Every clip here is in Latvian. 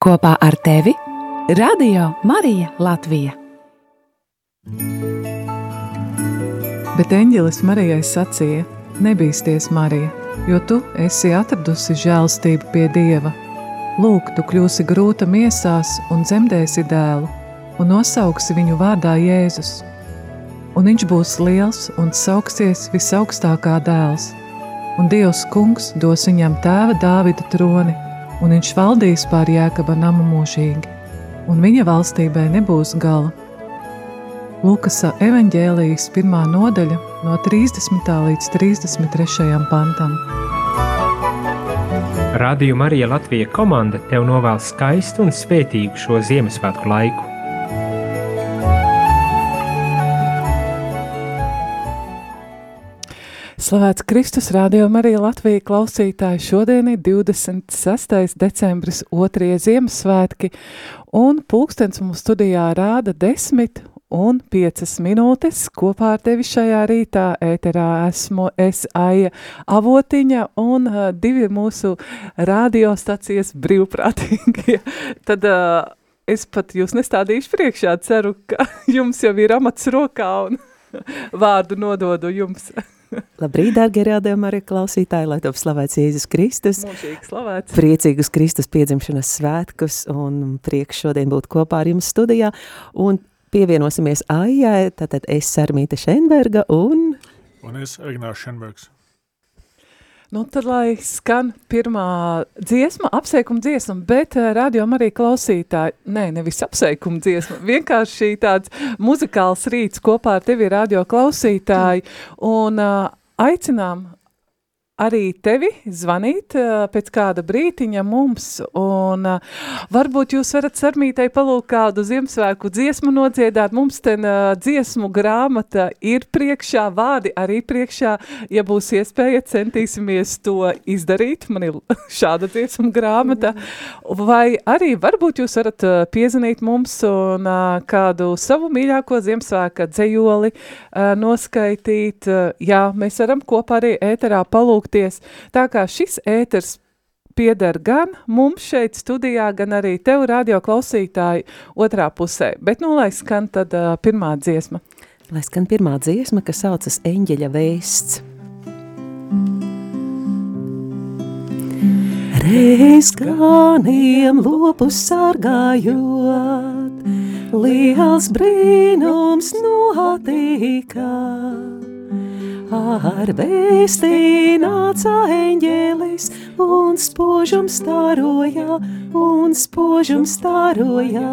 Kopā ar tevi Radio Marija Latvija. Bet eņģelis Marijai sacīja: Nebīsties, Marija, jo tu esi atradusi žēlstību pie Dieva. Lūk, tu kļūsi grūta miesās un dzemdēsi dēlu, un nosauksi viņu vārdā Jēzus. Un viņš būs liels un sauksies visaugstākā dēls, un Dievs kungs dos viņam tēva Dāvida troni – un viņš valdīs pār Jēkaba namu mūžīgi, un viņa valstībai nebūs gala. Lukasa evaņģēlijas pirmā nodaļa no 30. līdz 33. pantam. Radio Marija Latvija komanda tev novēl skaistu un svētīgu šo Ziemassvētku laiku. Slavēts Kristus, rādījuma arī Latvija klausītāji. Šodien ir 26. decembris, otrie Ziemassvētki, un pulkstens mums studijā rāda 10 un 5 minūtes. Kopā ar tevi šajā rītā ēterā esmu es Aija Avotiņa un uh, divi mūsu radiostacijas brīvprātīgie. Tad uh, es pat jūs nestādīšu priekšā, ceru, ka jums jau ir amats rokā un vārdu nododu jums. Labrīt, dārgie rādījumi arī klausītāji, lai top slavēts Jēzus Kristus. Mūžīgi slavēts. Priecīgus Kristus piedzimšanas svētkus un prieks šodien būt kopā ar jums studijā. Un pievienosimies Aijai, tātad es Sarmīta Šenberga un... Un es Ignārs Šenbergs. Nu, tad, lai skan pirmā dziesma, apsveikuma dziesma, bet uh, rādījumā arī klausītāji, nē, nevis apsveikuma dziesma, vienkārši tāds muzikāls rīts kopā ar tevi radio klausītāji un uh, aicinām arī tevi zvanīt uh, pēc kāda brītiņa mums, un uh, varbūt jūs varat sarmītai palūk kādu Ziemassvētku dziesmu nodziedāt, mums ten uh, dziesmu grāmata ir priekšā, vārdi arī priekšā, ja būs iespēja, centīsimies to izdarīt, man ir šāda dziesmu grāmata, vai arī varbūt jūs varat piezanīt mums un kādu savu mīļāko Ziemassvētka dzejoli uh, noskaitīt, jā, mēs varam kopā arī ēterā palūkt lūgties. Tā kā šis ēters pieder gan mums šeit studijā, gan arī tev radio klausītāji otrā pusē. Bet nu, lai skan tad uh, pirmā dziesma. Lai skan pirmā dziesma, kas saucas Eņģeļa vēsts. Reiz ganiem lopus sargājot, liels brīnums notika. Ar vēstī nāca eņģēlis un spožums staroja, un spožums staroja.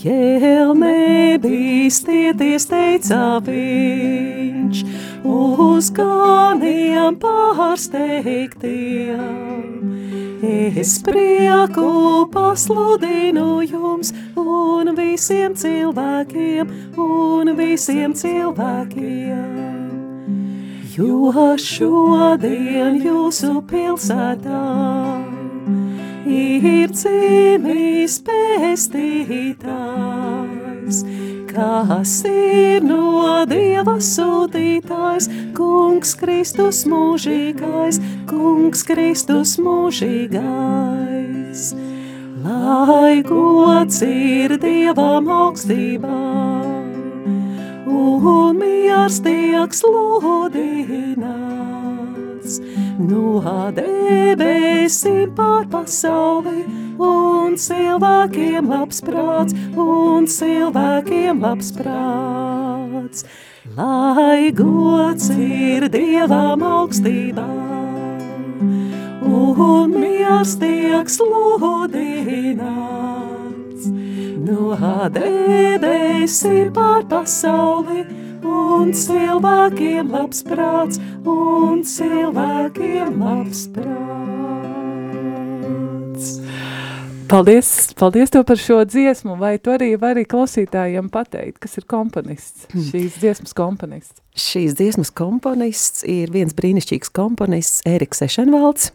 Jēl nebīstieties, teica viņš, uz ganiem pārsteigtiem. Es prieku pasludinu jums un visiem cilvēkiem, un visiem cilvēkiem. Jo šodien jūsu pilsētā ir dzimis pestītājs, kas ir no Dieva sūtītājs, Kungs Kristus mūžīgais, Kungs Kristus mūžīgais. Lai gods ir Dievam augstībā, un miers tiek sludināts no debesīm pār pasauli, un cilvēkiem labs prāts, un cilvēkiem labs prāts. Lai gods ir Dievam augstībā, un miers tiek sludināts, no debesīm pār pasauli, un cilvēkiem labs prāts, un cilvēkiem labs prāts. Paldies, paldies tev par šo dziesmu, vai tu arī vari klausītājiem pateikt, kas ir komponists, Hmm. šīs dziesmas komponists? Šīs dziesmas komponists ir viens brīnišķīgs komponists Ēriks Ešenvalds,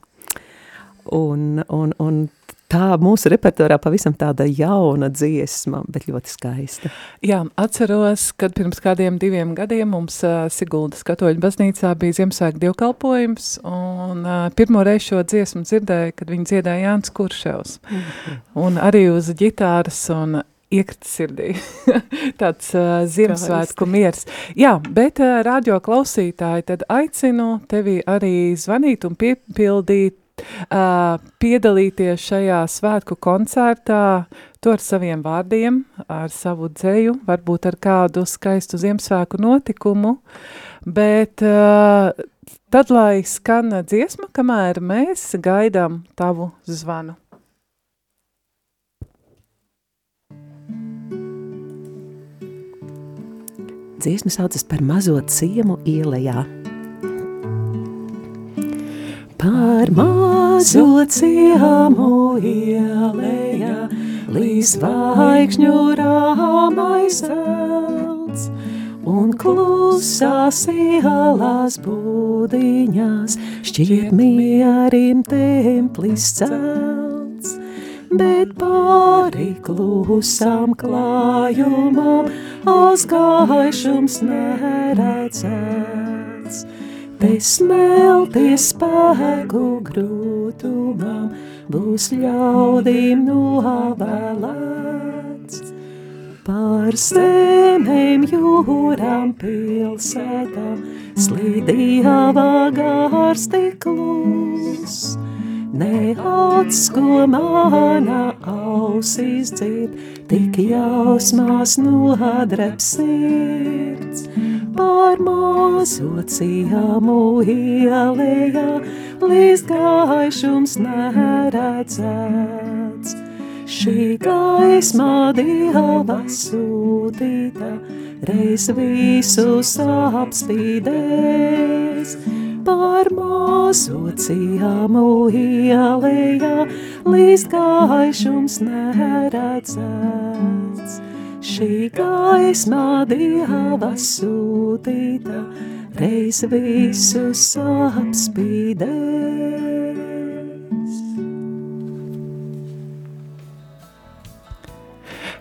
un, un, un tā mūsu repertorā pavisam tāda jauna dziesma, bet ļoti skaista. Jā, atceros, kad pirms kādiem diviem gadiem mums uh, Siguldas katoļu baznīcā bija Ziemassvētku dievkalpojums, un uh, pirmo reizi šo dziesmu dzirdēju, kad viņi dziedāja Jānis Kurševs. Mm -hmm. Un arī uz ģitāras un iekrita sirdī. Tāds uh, Ziemassvētku miers. Jā, bet uh, radio klausītāji, tad aicinu tevi arī zvanīt un piepildīt Uh, piedalīties šajā svētku koncertā, to ar saviem vārdiem, ar savu dzēju, varbūt ar kādu skaistu Ziemassvētku notikumu, bet uh, tad, lai skan dziesma, kamēr mēs gaidām tavu zvanu. Dziesma saucas par mazo ciemu ielējā par mazo ciemu ielēja, līdz zvaigžņu rāmais velts, un klusās ielās būdiņās šķiet mierim templis celts, bet pāri klusām klājumam azgaišums neredzēts Besmelties spēku grūtumam, būs ļaudīm novēlēts. Par zemēm, jūrām, pilsētām, slīdīja vagārs tiklus. Neats, ko manā ausīs dzird, tik jausmās nodrep sirds pār mazo ciemu ielējā, līdz gaišums neredzēts. Šī gaismā dieva sūtīta, reiz visus apspīdēs. Pār mazo ciemu ielējā, līdz gaišums neredzēts. Šī gaismā dieva sūtīta, reiz visus apspīdēs.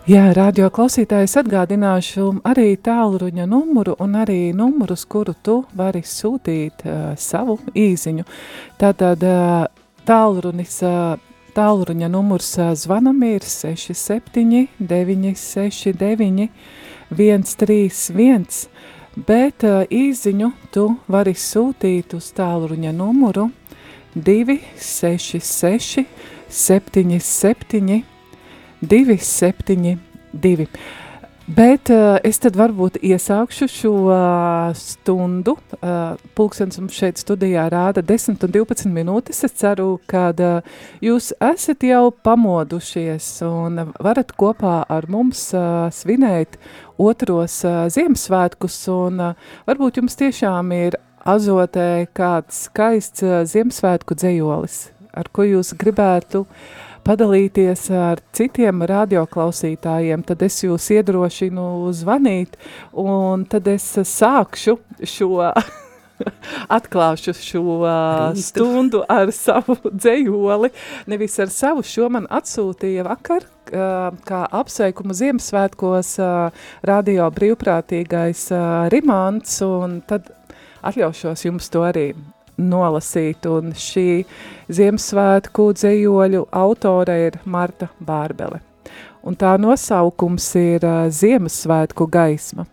Jā, radio klausītājs atgādināšu arī tālruņa numuru un arī numurus, kuru tu vari sūtīt uh, savu īziņu. Tātad uh, tālrunis uh, Tālruņa numurs zvanam ir 67 969 131, bet īziņu tu vari sūtīt uz tālruņa numuru 266 77 272. Bet uh, es tad varbūt iesākšu šo uh, stundu. Uh, pulkstens mums šeit studijā rāda 10 un 12 minūtes. Es ceru, ka uh, jūs esat jau pamodušies un varat kopā ar mums uh, svinēt otros uh, Ziemassvētkus. Un uh, varbūt jums tiešām ir azotē kāds skaists uh, Ziemassvētku dzējolis, ar ko jūs gribētu uh, padalīties ar citiem radioklausītājiem, tad es jūs iedrošinu zvanīt, un tad es sākšu šo atklāšu šo uh, stundu ar savu dzējoli, nevis ar savu, šo man atsūtīja vakar, uh, kā apsveikumu Ziemassvētkos uh, radio brīvprātīgais Rimants, un tad atļaušos jums to arī nolasīt, un šī Ziemassvētku dzējoļu autore ir Marta Bārbele. Un tā nosaukums ir Ziemassvētku gaisma.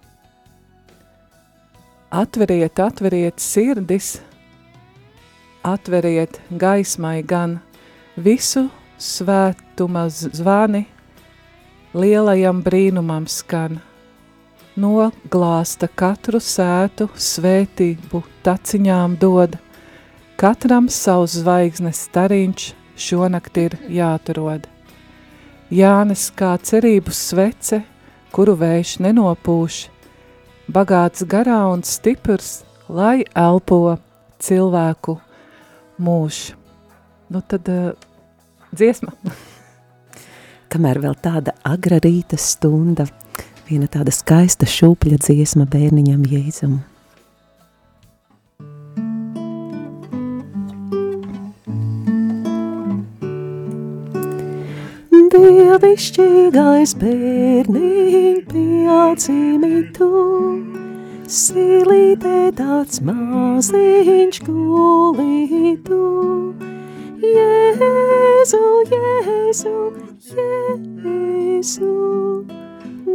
Atveriet, atveriet sirdis, atveriet gaismai gan visu svētuma zvani, lielajam brīnumam skan – noglāsta katru sētu, svētību taciņām dod, Katram savs zvaigznes stariņš šonakt ir jāatrod. Jānes kā cerības svece, kuru vējš nenopūš, bagāts garā un stiprs, lai elpo cilvēku mūž. Nu tad uh, dziesma. Kamēr vēl tāda agra rīta stunda, viena tāda skaista šūpļa dziesma bērniņam Jēzum. Dievišķīgais bērniņ piedzimī tu, silītē tāds maziņš gulī tu. Jēzu, Jēzu, Jēzu,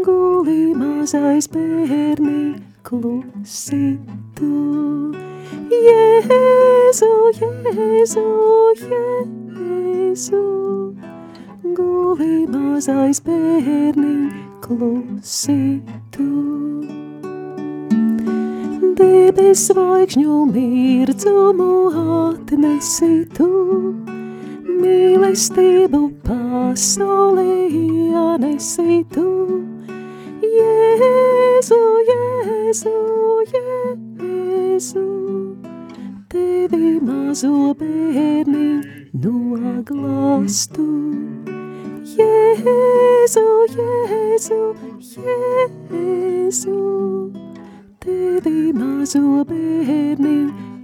gulī mazais bērniņ klusi tu. Jēzu, Jēzu, Jēzu, gulī mazais bērniņ, klusi tu. Debes zvaigžņu mirdzumu atnesi tu, mīlestību pasaulē ienesi tu. Jēzu, Jēzu, Jēzu, tevi mazo bērni noglāstu. Jēzu, Jēzu, Jēzu, tevi mazo bērni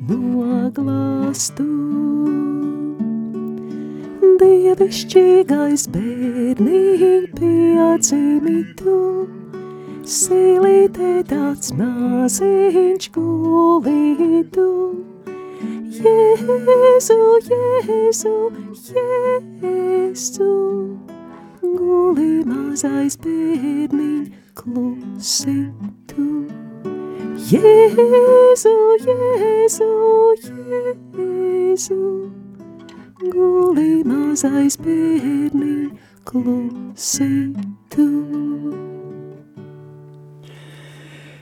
noglāstu. Dievišķīgais bērniņ piedzimi tu, silītē tāds maziņš gulī tu. Jēzu, Jēzu, Jēzu, gulī mazais bērniņ, klusi tu. Jēzu, Jēzu, Jēzu, gulī mazais bērniņ, klusi tu.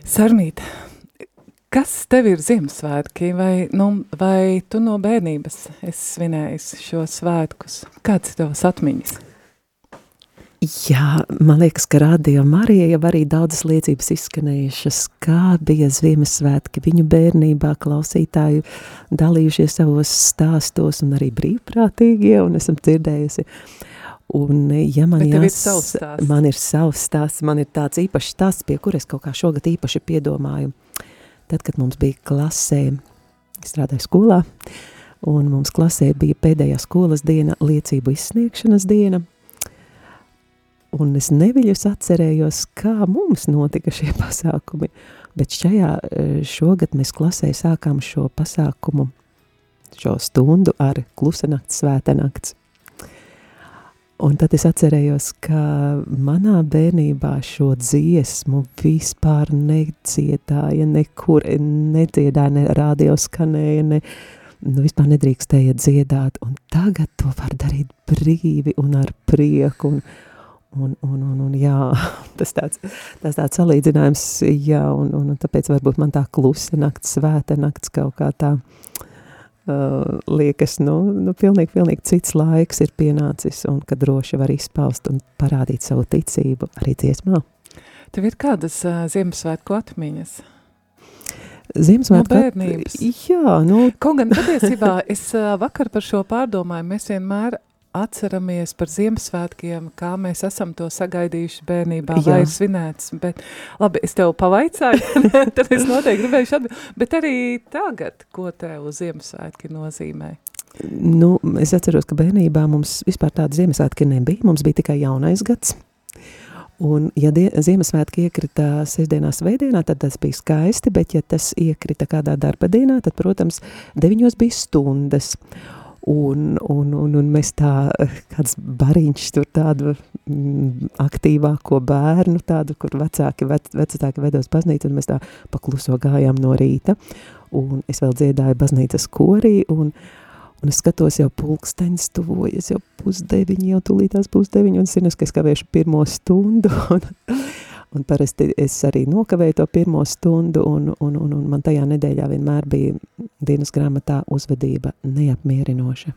Sarmīt, kas tev ir Ziemassvētki, vai, nu, vai tu no bērnības esi svinējis šo svētkus? Kāds ir tavas atmiņas? Jā, man liekas, ka Radio Marija jau arī daudzas liecības izskanējušas, kā bija Ziemassvētki viņu bērnībā, klausītāju dalījušies savos stāstos un arī brīvprātīgie, un esam dzirdējusi. Un, ja man, tev ir jās, savs stāsts. man ir savs stāsts, man ir tāds īpašs stāsts, pie kuras kaut kā šogad īpaši piedomāju. Tad, kad mums bija klasē, strādāju skolā, un mums klasē bija pēdējā skolas diena, liecību izsniegšanas diena, un es neviļus atcerējos, kā mums notika šie pasākumi, bet šajā eh, šogad mēs klasē sākām šo pasākumu, šo stundu ar klusanakts, svētanakts. Un tad es atcerējos, ka manā bērnībā šo dziesmu vispār nedziedāja, nekur nedziedāja, ne radio skanēja, ne, nu vispār nedrīkstēja dziedāt, un tagad to var darīt brīvi un ar prieku, un, un, un, un, un jā, tas tāds, tas tāds salīdzinājums, jā, un, un, un tāpēc varbūt man tā klusa nakts, svēta nakts kaut kā tā, uh, liekas, nu, nu pilnīgi, pilnīgi cits laiks ir pienācis un ka droši var izpaust un parādīt savu ticību arī dziesmā. Tev ir kādas uh, Ziemassvētku atmiņas? Ziemassvētku No at- bērnības. Jā, nu, Kaut gan patiesībā es ā, vakar par šo pārdomāju, mēs vienmēr atceramies par Ziemassvētkiem, kā mēs esam to sagaidījuši bērnībā, Jā. vai ir svinēts, bet labi, es tev pavaicāju, tad es noteikti gribējuši atbildēt, bet arī tagad, ko tev Ziemassvētki nozīmē? nu, es atceros, ka bērnībā mums vispār tāda Ziemassvētki nebija, mums bija tikai jaunais gads. Un, ja die, Ziemassvētki iekrita sestdienā, svētdienā, tad tas bija skaisti, bet ja tas iekrita kādā darba dienā, tad, protams, deviņos bija stundas. Un, un, un, un mēs tā, kāds bariņš tur tādu mm, aktīvāko bērnu, tādu, kur vecāki, vec, vecāki vedos baznīcu, un mēs tā pakluso gājām no rīta. Un es vēl dziedāju baznīcas korī, un, un es skatos jau pulksteņas tuvojas, jau pusdeviņi, jau tūlītās pusdeviņi, un zinu, ka es kavēšu pirmo stundu, un, un parasti es arī nokavēju to pirmo stundu, un, un, un, un man tajā nedēļā vienmēr bija dienas grāmatā uzvedība neapmierinoša.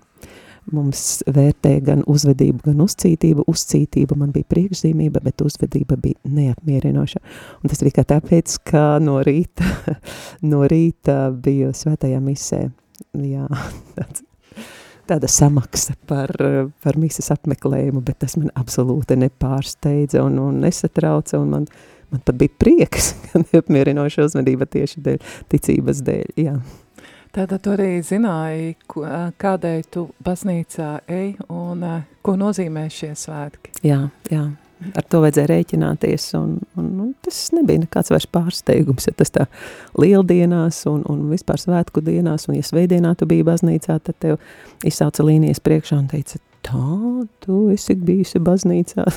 Mums vērtēja gan uzvedību, gan uzcītību. Uzcītība man bija priekšzīmība, bet uzvedība bija neapmierinoša. Un tas tikai tāpēc, ka no rīta, no rīta bija svētajā misē. Jā, tāds, tāda samaksa par, par misas apmeklējumu, bet tas man absolūti nepārsteidza un, un nesatrauca, un man, man pat bija prieks, ka neapmierinoša uzvedība tieši dēļ, ticības dēļ, jā. Tātad tu arī zināji, kādēļ tu baznīcā ej un ko nozīmē šie svētki. Jā, jā. Ar to vajadzēja rēķināties, un, un nu, tas nebija nekāds vairs pārsteigums, ja tas tā lieldienās un, un vispār svētku dienās, un ja svētdienā tu biji baznīcā, tad tev izsauca līnijas priekšā un teica, tā, tu esi bijusi baznīcā.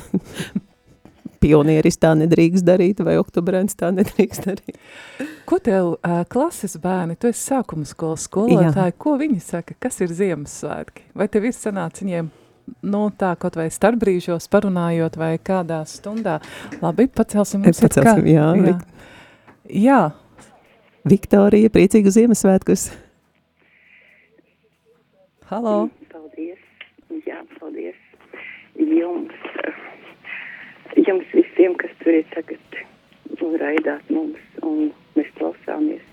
Pionieris tā nedrīkst darīt, vai oktobrēns tā nedrīkst darīt. Ko tev uh, klases bērni, tu esi sākuma skolas skolotāji, ko viņi saka, kas ir Ziemassvētki? Vai tev ir sanāca viņiem nu, tā kaut vai starpbrīžos parunājot vai kādā stundā. Labi, pacelsim mums Pacelsim, jā, jā. jā. Viktorija, priecīgu Ziemassvētkus! Halo. Paldies. Jā, paldies jums. Jums visiem, kas tur ir tagad un raidāt mums, un mēs klausāmies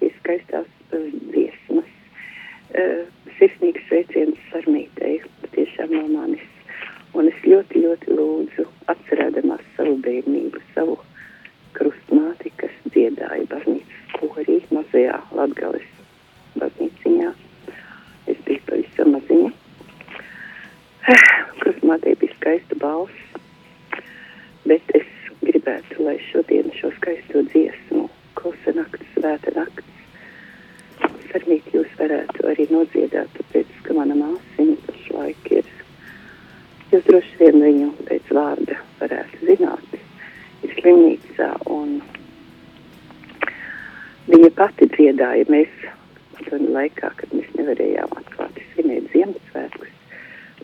šīs skaistās uh, dziesmas. Uh, sirsnīgs sveiciens sarmītei, patiešām no manis. Un es ļoti, ļoti lūdzu, atcerēdamās savu bērnību, savu krustmāti, kas dziedāja baznīcas korī mazajā Latgales baznīciņā. Es biju pavisam maziņa. Krustmātei bija skaista balss, bet es gribētu, lai šodien šo skaisto dziesmu, klusa nakts, svēta nakts, sarmīt jūs varētu arī nodziedāt, tāpēc, ka mana māsiņa pašlaik ir, jūs droši vien viņu pēc vārda varētu zināt, ir slimnīcā un viņa pati dziedāja, mēs padomu laikā, kad mēs nevarējām atklāti svinēt Ziemassvētkus,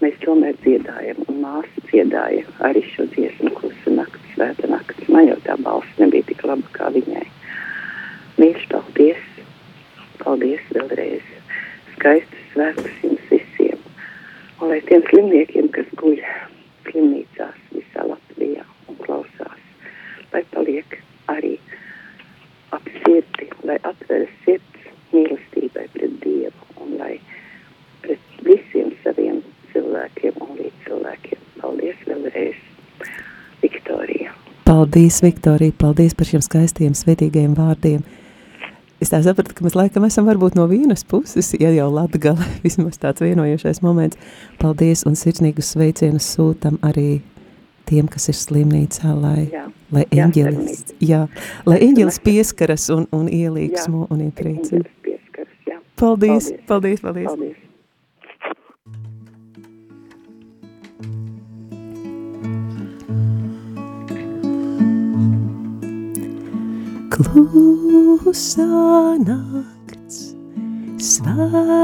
mēs tomēr dziedājam, un māsa dziedāja arī šo dziesmu, klusa nakts, svēta nakts. Man jau tā balss nebija tik laba kā viņai. Mīļš, paldies! Paldies vēlreiz! Skaistus svētkus jums visiem! Un lai tiem slimniekiem, kas guļ slimnīcās visā Latvijā un klausās, lai paliek arī ap sirdi, lai atveras sirds mīlestībai pret Dievu un lai pret visiem saviem cilvēkiem un līdz cilvēkiem. Paldies vēlreiz, Viktorija. Paldies, Viktorija, paldies par šiem skaistiem, svētīgiem vārdiem. Es tā sapratu, ka mēs laikam esam varbūt no vienas puses, ja jau Latgala, vismaz tāds vienojošais moments. Paldies un sirsnīgus sveicienus sūtam arī tiem, kas ir slimnīcā, lai, Jā. lai eņģelis, jā, lai eņģelis pieskaras un, un ielīgsmo un iepriecina. Paldies, Paldies. paldies, paldies. Paldies. Klusā nakts, svētā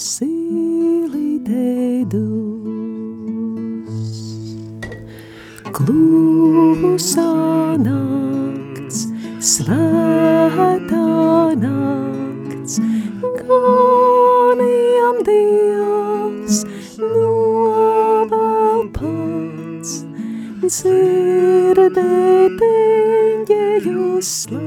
Jēzus ilīte dus. Klusā nakts, svētā nakts, ganiem Dievs novēl pats, dzirdēt eņģeļu slavējam,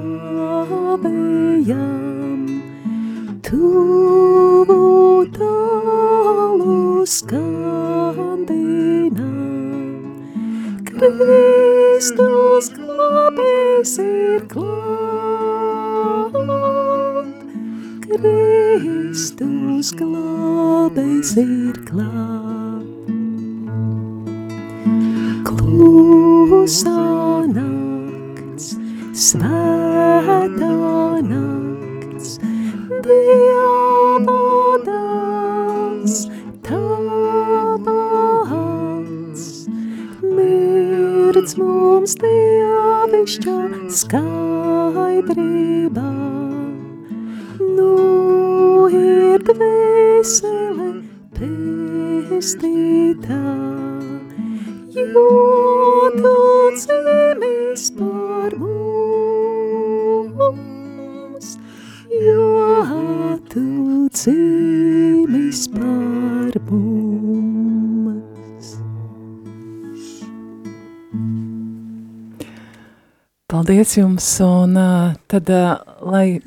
Kristus glābējs ir klāt. Klusā nakts, svētā jo tāds zemes par mums, jo tu zemes par mums. Paldies jums, un tad, lai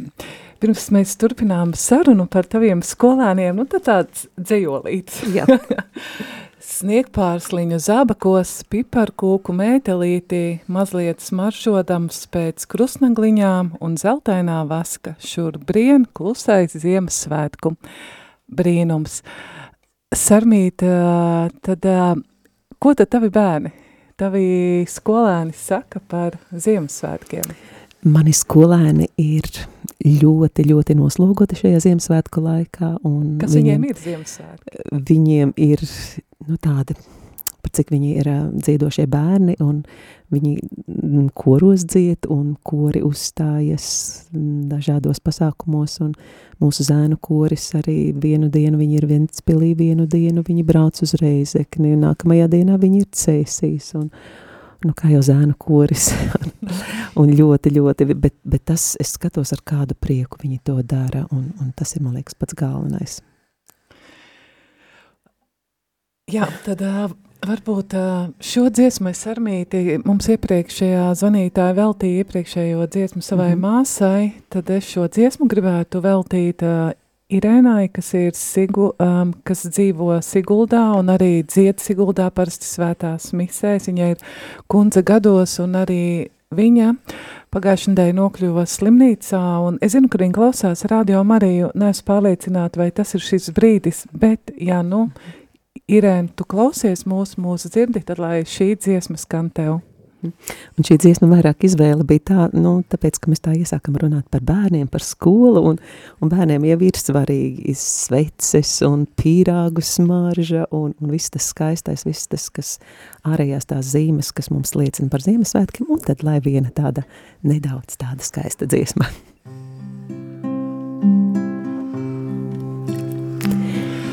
pirms mēs turpinām sarunu par taviem skolēniem, nu tad tāds dzējolīts. Jā. Sniegpārsliņu zabakos, piparkūku mētelītī, mazliet smaršodams pēc krusnagliņām un zeltainā vaska, šur brien klusais Ziemassvētku brīnums. Sarmīt, tad ko tad tavi bērni, tavi skolēni saka par Ziemassvētkiem? Mani skolēni ir ļoti, ļoti noslogoti šajā Ziemassvētku laikā. Kas viņiem, viņiem ir Ziemassvētki? Viņiem ir nu, tādi, par cik viņi ir uh, dziedošie bērni, un viņi mm, koros dzied, un kori uzstājas mm, dažādos pasākumos, un mūsu zēnu koris arī vienu dienu viņi ir Ventspilī, vienu dienu viņi brauc uz Reizekni, un nākamajā dienā viņi ir Cēsīs, un, nu, kā jau zēnu koris, un ļoti, ļoti, bet, bet tas, es skatos ar kādu prieku viņi to dara, un, un tas ir, man liekas, pats galvenais. Jā, tad uh, varbūt uh, šo dziesmu es armīti mums iepriekšējā zvanītāja veltīja iepriekšējo dziesmu savai mm -hmm. māsai, tad es šo dziesmu gribētu veltīt uh, Irēnai, kas ir Sigu, um, kas dzīvo Siguldā un arī dzied Siguldā parasti svētās misēs. Viņa ir kundze gados un arī viņa pagājušajā nedēļā nokļuva slimnīcā, es zinu, ka viņa klausās radio Mariju, neesmu pārliecināta, vai tas ir šis brīdis, bet, jā, nu, Irēna, tu klausies mūsu, mūsu dzirdi, tad lai šī dziesma skan tev. Un šī dziesma vairāk izvēle bija tā, nu, tāpēc, ka mēs tā iesākam runāt par bērniem, par skolu, un, un bērniem jau ir svarīgi sveces un pīrāgu smarža, un, un viss tas skaistais, viss tas, kas ārējās tās zīmes, kas mums liecina par Ziemassvētkiem, un tad lai viena tāda nedaudz tāda skaista dziesma.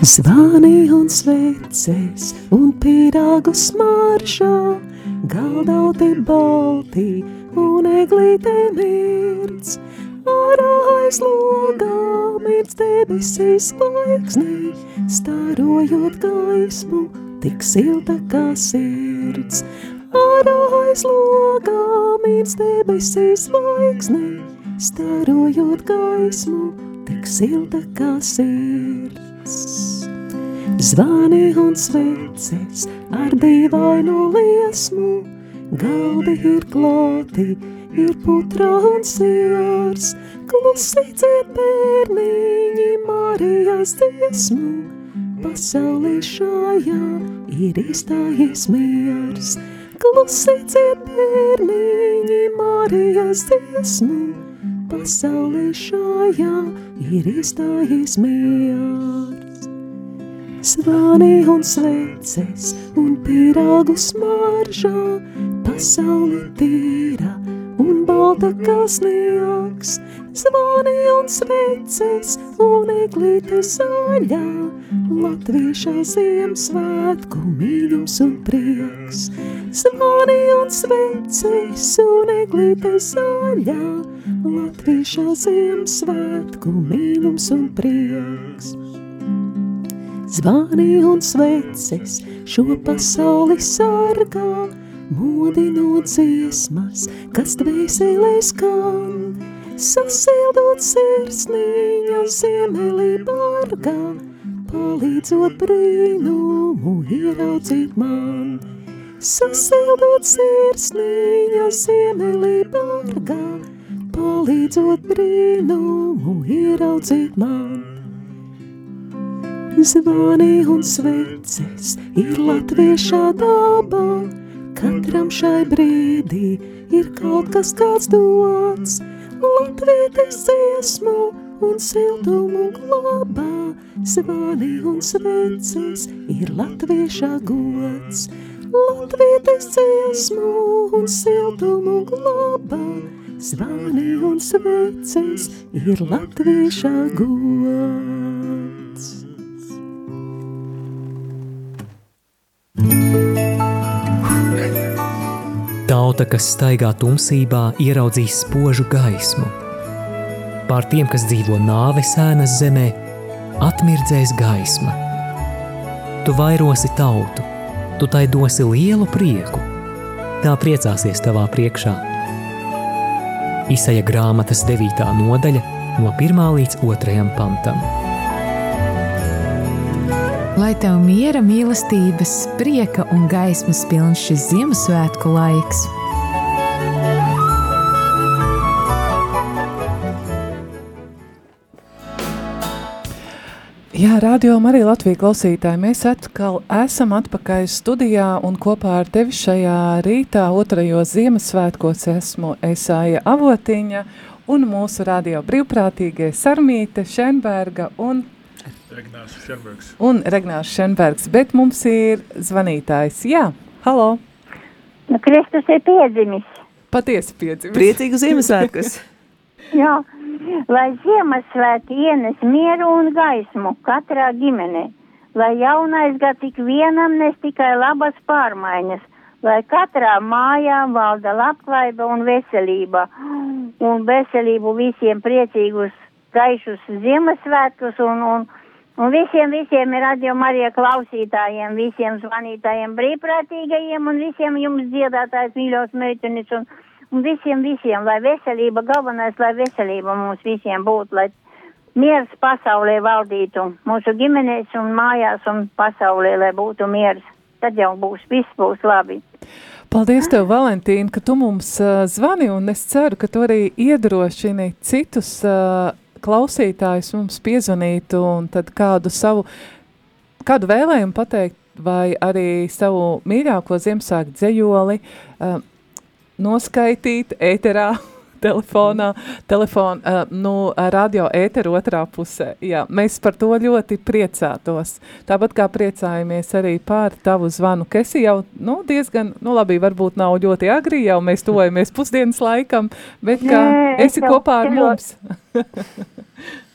Zvani un sveces un pīrāgu smaržā, galdauti balti un eglīte mirds. Ārā aiz logā mirds debesīs zvaigznī, starojot gaismu, tik silta kā sirds. Ārā aiz logā mirds debesīs zvaigznī, starojot gaismu, tik silta kā sirds. Zvani un sveces ar dīvainu liesmu, galdi ir klāti, ir putra un sijārs, klusi dzied bērniņi Marijas dziesmu, pasaulē šajā ir izstājies miers, klusi dzied bērniņi Marijas dziesmu, pasaulē šajā ir izstājies miers. Zvani un sveces un pīrāgu smaržā, pasauli tīra un balta kā sniegs. Zvani un sveces un eglīte zaļā, Latvieša Ziemassvētku mīļums un prieks. Zvani un sveces un eglīte zaļā, Latvieša Ziemassvētku mīļums un prieks. Zvani un sveces šo pasauli sargā, modinot dziesmas, kas dvēselē skan. Sasildot sirsniņa ziemelī bargā, palīdzot brīnumu ieraudzīt man. Sasildot sirsniņa ziemelī bargā, palīdzot brīnumu ieraudzīt man. Zvani un sveces ir latviešā dabā, katram šai brīdī ir kaut kas kāds dots. Latvietis dziesmu un siltumu glabā, zvani un sveces ir latviešā gods. Latvietis dziesmu un siltumu glabā, zvani un sveces ir latviešā gods. Tauta, kas staigā tumsībā, ieraudzīs spožu gaismu. pār tiem, kas dzīvo nāves ēnas zemē, atmirdzēs gaisma. Tu vairosi tautu, tu tai dosi lielu prieku, tā priecāsies tavā priekšā. Isaija grāmatas 9. nodaļa no 1. līdz 2. pantam. Lai tev miera, mīlestības, prieka un gaismas pilns šis Ziemassvētku laiks! Jā, radio arī Latvijas klausītāji. Mēs atkal esam atpakaļ studijā un kopā ar tevi šajā rītā, otrajos Ziemassvētkos, esmu Esāja Avotiņa un mūsu radio brīvprātīgie Sarmīte Šenberga un Regnārs Šenbergs. Un Regnārs Šenbergs, bet mums ir zvanītājs. Jā, halo! Nu, Kristus ir piedzimis. Patiesi piedzimis. Priecīgu Ziemassvētkus! Jā, lai Ziemassvētki ienes mieru un gaismu katrā ģimenē, lai jaunais gads tik vienam nes tikai labas pārmaiņas, lai katrā mājā valda labklājība un veselība, un veselību visiem priecīgus, gaišus Ziemassvētkus un, un, un visiem, visiem ir radio Marija klausītājiem, visiem zvanītājiem, brīvprātīgajiem un visiem jums dziedātājs mīļos meitenis un un visiem, visiem, lai veselība, galvenais, lai veselība mums visiem būtu, lai miers pasaulē valdītu, mūsu ģimenēs un mājās un pasaulē, lai būtu miers. Tad jau būs, viss būs labi. Paldies tev, Valentīna, ka tu mums uh, zvani, un es ceru, ka tu arī iedrošini citus uh, klausītājus mums piezvanīt un tad kādu savu, kādu vēlējumu pateikt, vai arī savu mīļāko Ziemassvētku dzējoli uh, noskaitīt ēterā, telefonā, telefon, uh, nu, radio ēteru otrā pusē. Jā, mēs par to ļoti priecātos. Tāpat kā priecājamies arī par tavu zvanu, kas jau nu, diezgan, nu labi, varbūt nav ļoti agri, jau mēs tuvojamies pusdienas laikam, bet kā Nē, es esi kopā ar mums.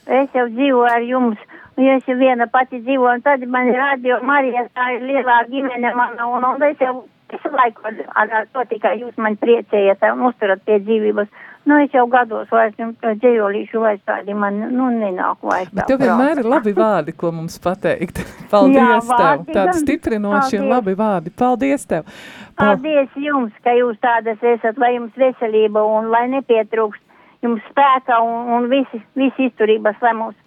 Es jau dzīvoju ar jums, un ja es viena pati dzīvoju, un tad man ir radio Marija, tā ir lielā ģimene mana, un, un es jau visu laiku ar, ar to tikai jūs man priecējat un uzturat pie dzīvības. Nu, es jau gados vairs dzējolīšu vairs tādi man, nu, nenāk vairs. Bet tev vienmēr ir labi vārdi, ko mums pateikt. Paldies Jā, tev. vārdi Tādi gan. stiprinoši un labi vārdi. Paldies tev. Pal Paldies jums, ka jūs tādas esat, lai jums veselība un lai nepietrūkst jums spēka un, un visi, visi izturības, lai mums.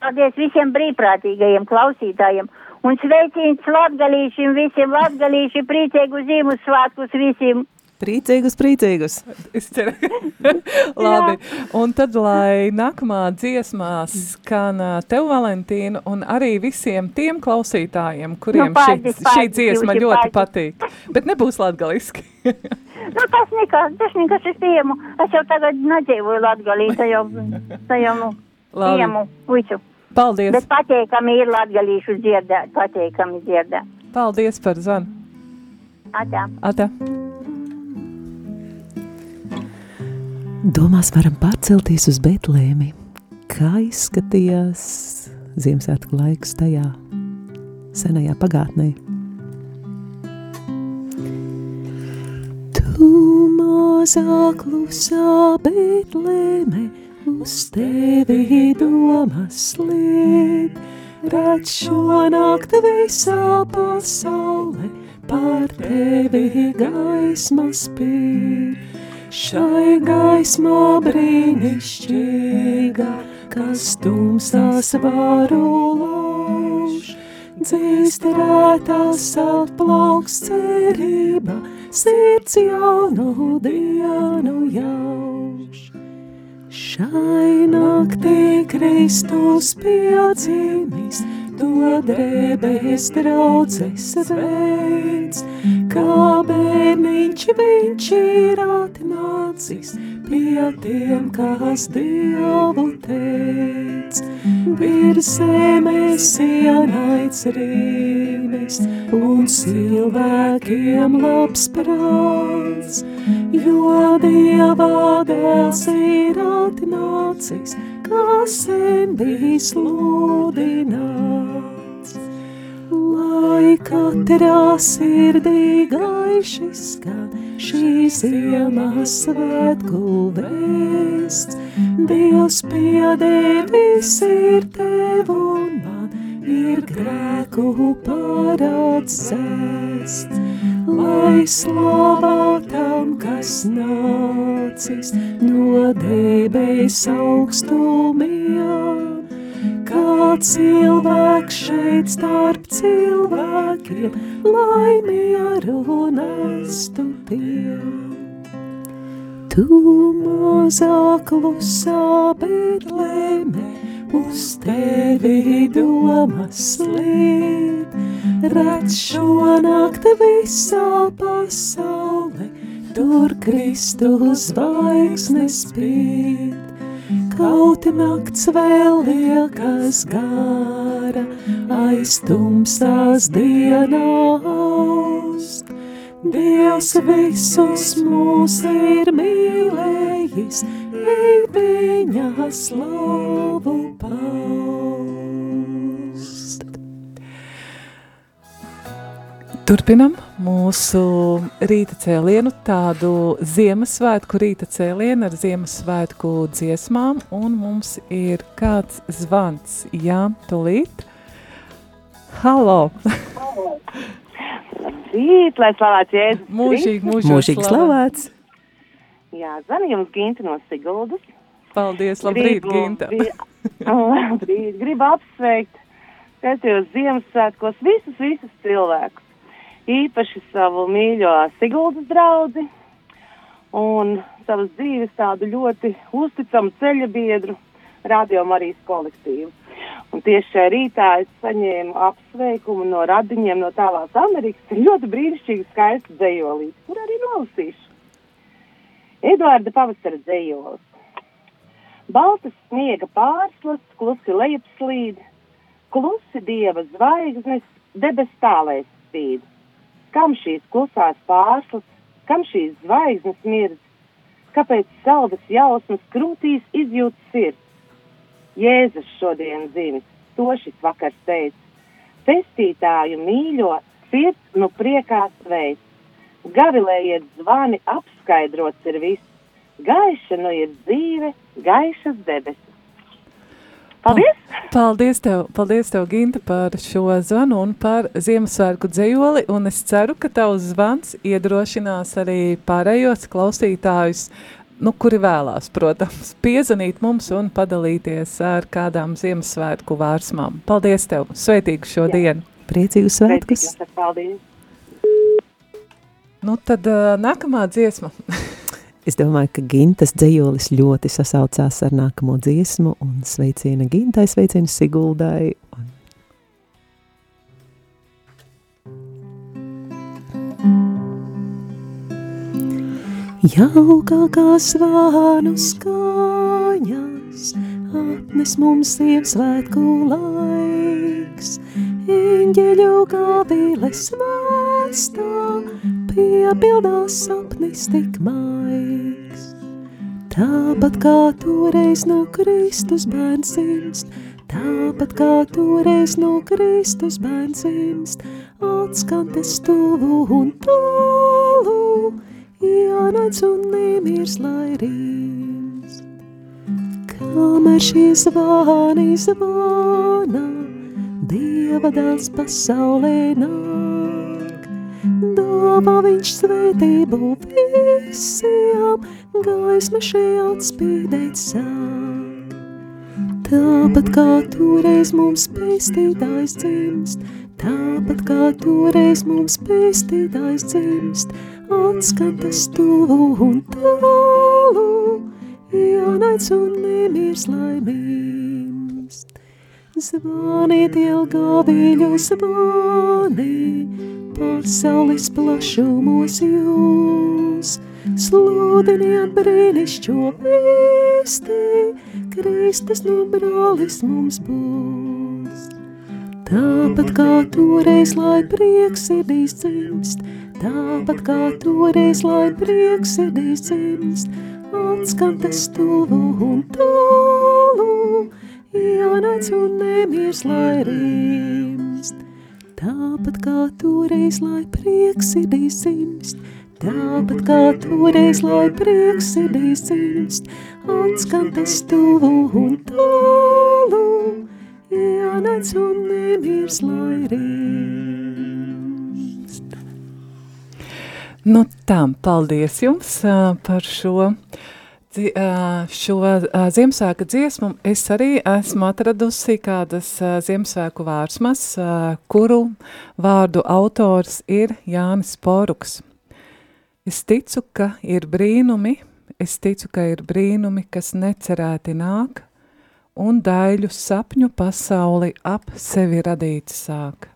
Paldies visiem brīvprātīgajiem klausītājiem un sveicīns latgalīšiem, visiem latgalīši, priecīgu Ziemassvētkus visiem. Priecīgus, priecīgus! Es ceru. Labi. Un tad, lai nākamā dziesmā skan tev, Valentīna, un arī visiem tiem klausītājiem, kuriem Nu, paldies, šī, šī dziesma jūsu ļoti paldies. patīk. Bet nebūs latgaliski. Nu, tas nekas, tas nekas es pieņemu. Es jau tagad nedzīvoju Latgalī, tā jau, nu, pieņemu visu. Paldies. Bet pateikami ir latgalīšu dzirdēt, pateikami dzirdēt. Paldies par zvanu. Atā. Ata. Domās varam pārcelties uz Betlēmi. Kā izskatījās Ziemassvētku laiks tajā senajā pagātnē? Tu mazā klusā Betlēme, uz tevi domas liet, redz šo nakti visā pasaulē, par tevi gaisma spīd. Šai gaismā brīnišķīga, kas tumsās varu lauž, dzīst rētās atplauks cerība, sirds jaunu dienu jauš. Šai naktī Kristus piedzimis, to drebēs draudzes veids, kā bērniņš viņš ir atnācis pie tiem, kas Dievu teic. Virs zemes ienaidz rīmes un cilvēkiem labs prāts, jo Dieva dēls ir atnācis, kas sen bija sludināts. Lai katrā sirdī gaiši skan šī Ziemassvētku vēsts. Dievs piedevis ir tev un man ir grēku parādzēsts. Lai slavā tam, kas nācis no debes augstumiem, kā cilvēks šeit starp cilvēkiem, lai mieru nestu tiem. Tu mazā klusā Betlēmē, uz tevi domas slīd, redz šo nakti visā pasaulē, tur Kristus zvaigznes spīd. Kaut nakts vēl liekas gara, aiz tumsās dienās. Dievs visus mūs ir mīlējis, ej viņa slavu paust. Turpinam mūsu rīta cēlienu, tādu Ziemassvētku rīta cēlienu ar Ziemassvētku dziesmām, un mums ir kāds zvans. Jā, tūlīt. Halo! Labrīt, lai slavēts Jēzus. Mūžīgi, mūžīgi, Mūžīgi slavēts. Jā, zvanu jums Ginta no Siguldas. Paldies, labrīt, Ginta. Labrīt, gribu apsveikt pēdējos Ziemassvētkos visus, visus cilvēkus. Īpaši savu mīļo Siguldas draudzi un savas dzīves tādu ļoti uzticamu ceļa biedru Radio Marijas kolektīvu. Un tieši šajā rītā es saņēmu apsveikumu no radiņiem no tālās Amerikas. Ļoti brīnišķīgi skaists dzējolīts, kur arī nolasīšu. Eduarda pavasara dzējolis. Baltas sniega pārslas, klusi lejupslīd, klusi dieva zvaigznes, debes tālēs spīd. Kam šīs klusās pārslas, kam šīs zvaigznes mirdz, kāpēc saldas jausmas krūtīs izjūt sirds? Jēzus šodien dzimis, to šis vakars teica. Pestītāju mīļo, sirds nu priekā sveic. Gavilējiet zvani, apskaidrots ir viss. Gaiša nu ir dzīve, gaišas debesis. Paldies! Paldies tev, paldies tev, Ginta, par šo zvanu un par Ziemassvētku dzējoli, un es ceru, ka tavs zvans iedrošinās arī pārējos klausītājus, nu, kuri vēlās, protams, piezanīt mums un padalīties ar kādām Ziemassvētku vārsmām. Paldies tev, sveitīgu šo Jā. dienu! Priecīgu svētkus! Paldies! Nu, tad uh, nākamā dziesma. Es domāju, ka Gintas dzējolis ļoti sasaucās ar nākamo dziesmu un sveiciena Gintai, sveiciena Siguldai. Un... Jaukākā svānu skaņas atnes mums Ziemassvētku laiks. Eņģeļu gaviles vēstā piepildās sapnis tik maigs. Tāpat kā toreiz no Kristus bērns dzimst, tāpat kā toreiz no Kristus bērns dzimst, atskan tas tuvu un tālu, jānāc un nemirs lai rīmst. Kamēr šie zvani zvana, Dieva dēls pasaulē nāk, dāvā viņš svētību visiem, gaisma šeit atspīdēt sāk. Tāpat kā toreiz mums pestītājs dzimst, tāpat kā toreiz mums pestītājs dzimst, atskan tas tuvu un tālu, jānaic un nemirs laimīmst. Zvaniet ilgā viļu zvani, pasaules plašumos jūs, sludiniet brīnišķo vēsti, Kristus no brālis mums būs. Tāpat kā toreiz, lai prieks sirdīs dzimst, tāpat kā toreiz, lai prieks sirdīs dzimst, atskan tas tuvu un tālu, jānāc un nemirs, lai rīmst. Tāpat kā toreiz, lai prieks sirdī simst, tāpat kā toreiz, lai prieks sirdī simst, atskan tas tuvu un tālu, jānēc un nemirs, lai rīst. Nu, tam paldies jums par šo šo Ziemassvētku dziesmu es arī esmu atradusi kādas Ziemassvētku vārsmas, kuru vārdu autors ir Jānis Poruks. Es ticu, ka ir brīnumi, es ticu, ka ir brīnumi, kas necerēti nāk, un daļu sapņu pasauli ap sevi radīt sāk.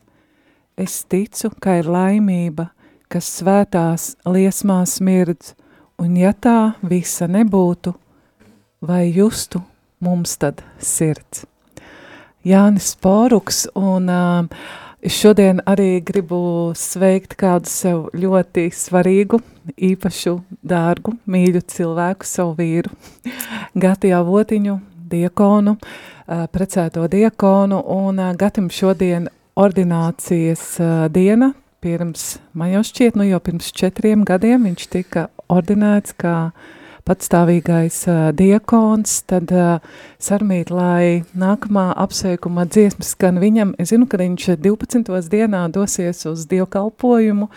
Es ticu, ka ir laimība, kas svētās liesmās mirdz, un ja tā visa nebūtu, vai justu mums tad sirds? Jānis Poruks, un uh, šodien arī gribu sveikt kādu sev ļoti svarīgu, īpašu, dārgu, mīļu cilvēku, savu vīru, Gatijā Votiņu, diekonu, uh, precēto diekonu, un uh, Gatim šodien ordinācijas uh, diena, pirms, man jau šķiet, nu jau pirms četriem gadiem viņš tika ordinēts kā patstāvīgais uh, diekons, tad uh, sarmīt, lai nākamā apsveikuma dziesmas skan viņam, es zinu, ka viņš 12. dienā dosies uz dievkalpojumu,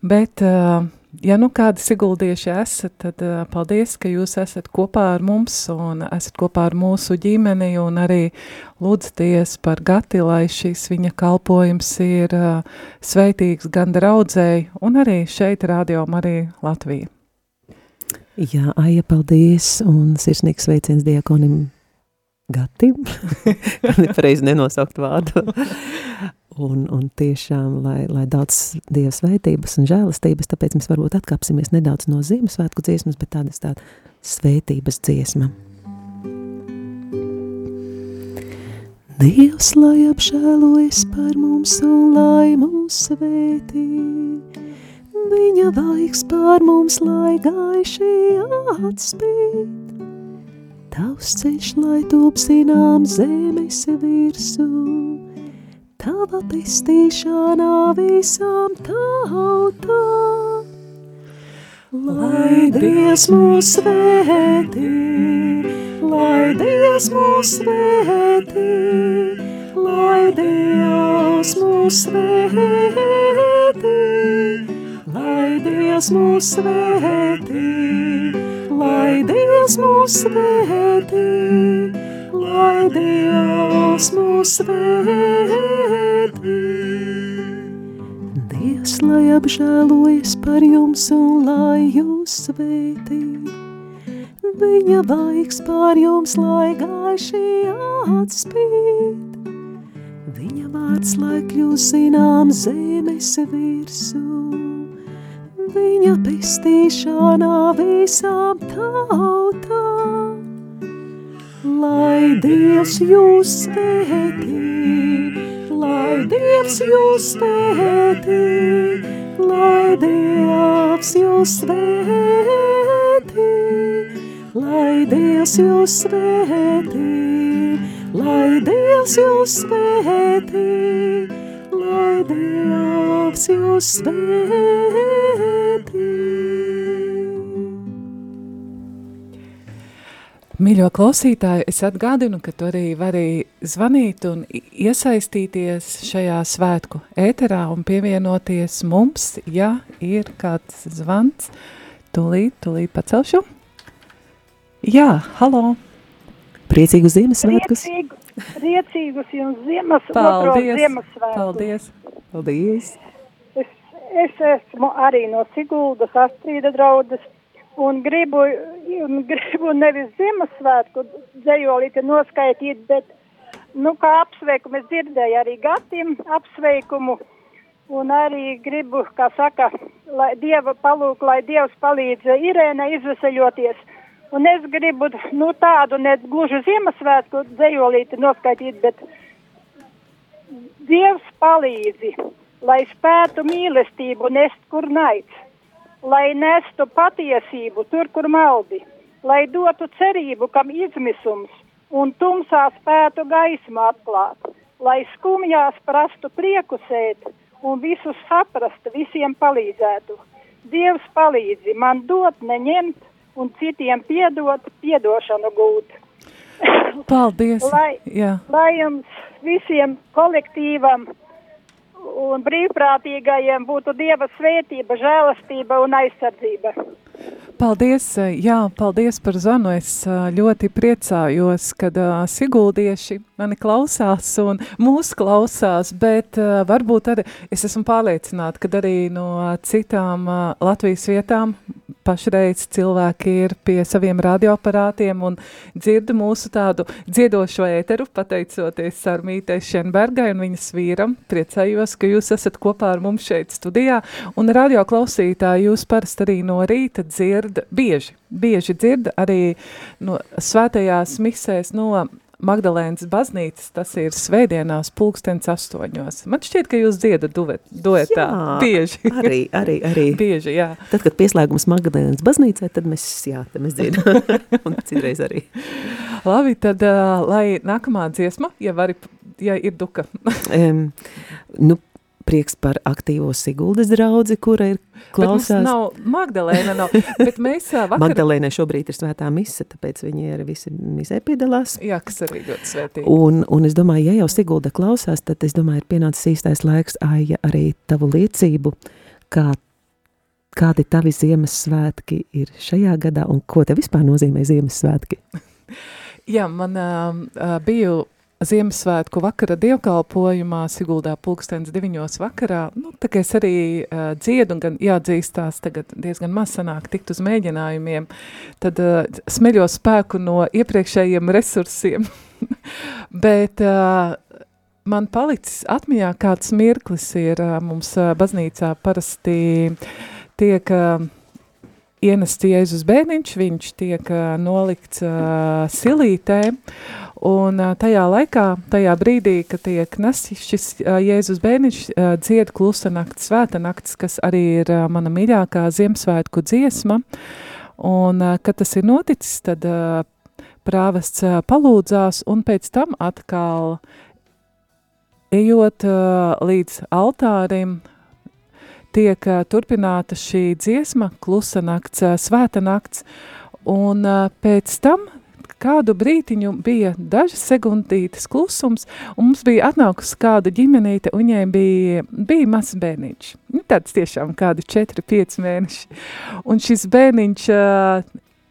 bet uh, ja nu kādi siguldieši esat, tad uh, paldies, ka jūs esat kopā ar mums un esat kopā ar mūsu ģimeni un arī lūdzaties par gati, lai šis viņa kalpojums ir uh, sveitīgs gan draudzēji un arī šeit radio arī Latvija. Jā, Aija, paldies un sirsnīgs sveiciens diakonim Gatim, kad nepareizi nenosaukt vārdu. Un, un tiešām, lai, lai daudz dieva svētības un žēlastības, tāpēc mēs varbūt atkāpsimies nedaudz no Ziemassvētku dziesmas, bet tāda ir tāda svētības dziesma. Dievs, lai apžēlojas par mums un lai mūs svētī, viņa vaigs pār mums, lai gaiši atspīt. Tavs ceļš, lai top zinām zemes virsū, tava pestīšanā visām tautām. Lai Dievs mūs svētī, lai Dievs mūs svētī, lai Dievs mūs svētī, lai Dievs mūs svētī, lai Dievs mūs svētī lai Dievs mūs svētī. Dievs, lai apžēlojas par jums un lai jūs svētī. Viņa vaigs pār jums, lai gaiši atspīd. Viņa vārds, lai kļūst zinām zemes virsū. Viņa pestīšanā visām tautām. Lai Dievs jūs svētī, lai Dievs jūs svētī, lai Dievs jūs svētī, lai Dievs jūs svētī, lai Dievs jūs svētī, lai Dievs jūs svētī. Mīļo klausītāji, es atgādinu, ka tu arī vari zvanīt un iesaistīties šajā svētku ēterā un pievienoties mums, ja ir kāds zvans. Tūlīt, tūlīt pacelšu. Jā, halo! Priecīgu Ziemassvētkus! Priecīgu, priecīgus jums Ziemas, Paldies! Ziemassvētkus! Paldies! Paldies! Es, es esmu arī no Siguldas Astrīda draudas un gribu, un gribu nevis Ziemassvētku dzējolīti noskaitīt, bet, nu, kā apsveikumu, es dzirdēju arī Gatim apsveikumu, un arī gribu, kā saka, lai Dieva palūk, lai Dievs palīdz Irēna izveseļoties, un es gribu, nu, tādu ne gluži Ziemassvētku dzējolīti noskaitīt, bet Dievs palīdzi, lai spētu mīlestību nest kur naids lai nestu patiesību tur, kur maldi, lai dotu cerību, kam izmisums, un tumsā spētu gaismu atklāt, lai skumjās prastu prieku sēt, un visus saprast, visiem palīdzētu. Dievs palīdzi man dot, neņemt un citiem piedot, piedošanu gūt. Paldies! lai, Jā. lai jums visiem kolektīvam un brīvprātīgajiem būtu Dieva svētība, žēlastība un aizsardzība. Paldies, eh, jā, paldies par zvanu. Es eh, ļoti priecājos, kad uh, siguldieši mani klausās un mūs klausās, bet varbūt arī es esmu pārliecināta, ka arī no citām Latvijas vietām pašreiz cilvēki ir pie saviem radioaparātiem un dzird mūsu tādu dziedošo ēteru, pateicoties Sarmītei Šenbergai un viņas vīram. Priecājos, ka jūs esat kopā ar mums šeit studijā, un radio klausītāji jūs parasti arī no rīta dzird bieži, bieži dzird arī no svētajās misēs no Magdalēnas baznīcas, tas ir svētdienās pulkstens astoņos. Man šķiet, ka jūs dziedat duet, duetā Jā, bieži. Arī, arī, arī. bieži, jā. Tad, kad pieslēgums Magdalēnas baznīcai, tad mēs, jā, tad mēs dziedam. un citreiz arī. Labi, tad, uh, lai nākamā dziesma, ja vari, ja ir duka. um, nu, prieks par aktīvo Siguldas draudzi, kura ir klausās. Bet nav Magdalēna, nav, bet mēs vakar... Magdalēnai šobrīd ir svētā mise, tāpēc viņi ir visi misē piedalās. Jā, kas arī ļoti svētīgi. Un, un es domāju, ja jau Sigulda klausās, tad es domāju, ir pienācis īstais laiks, Aija, arī tavu liecību, kā kādi tavi Ziemassvētki ir šajā gadā un ko te vispār nozīmē Ziemassvētki? Jā, man uh, biju Ziemassvētku vakara dievkalpojumā Siguldā pulkstens deviņos vakarā, nu, tā kā es arī uh, dziedu un gan jāatzīstās tagad diezgan maz sanāk tikt uz mēģinājumiem, tad uh, smeļo spēku no iepriekšējiem resursiem. Bet uh, man palicis atmiņā kāds mirklis ir uh, mums uh, baznīcā parasti tiek uh, ienests Jēzus bērniņš, viņš tiek uh, nolikts uh, silītē, un tajā laikā, tajā brīdī, kad tiek nesis šis Jēzus bērniņš, dzied klusa nakts, svēta nakts, kas arī ir mana mīļākā Ziemassvētku dziesma, un kad tas ir noticis, tad prāvests palūdzās, un pēc tam atkal ejot līdz altārim, tiek turpināta šī dziesma, klusa nakts, svēta nakts, un pēc tam kādu brītiņu bija dažas sekundītes klusums, un mums bija atnākusi kāda ģimenīte, un viņai bija, bija mazs bērniņš. Nu, tāds tiešām kādi 4-5 mēneši. Un šis bērniņš uh,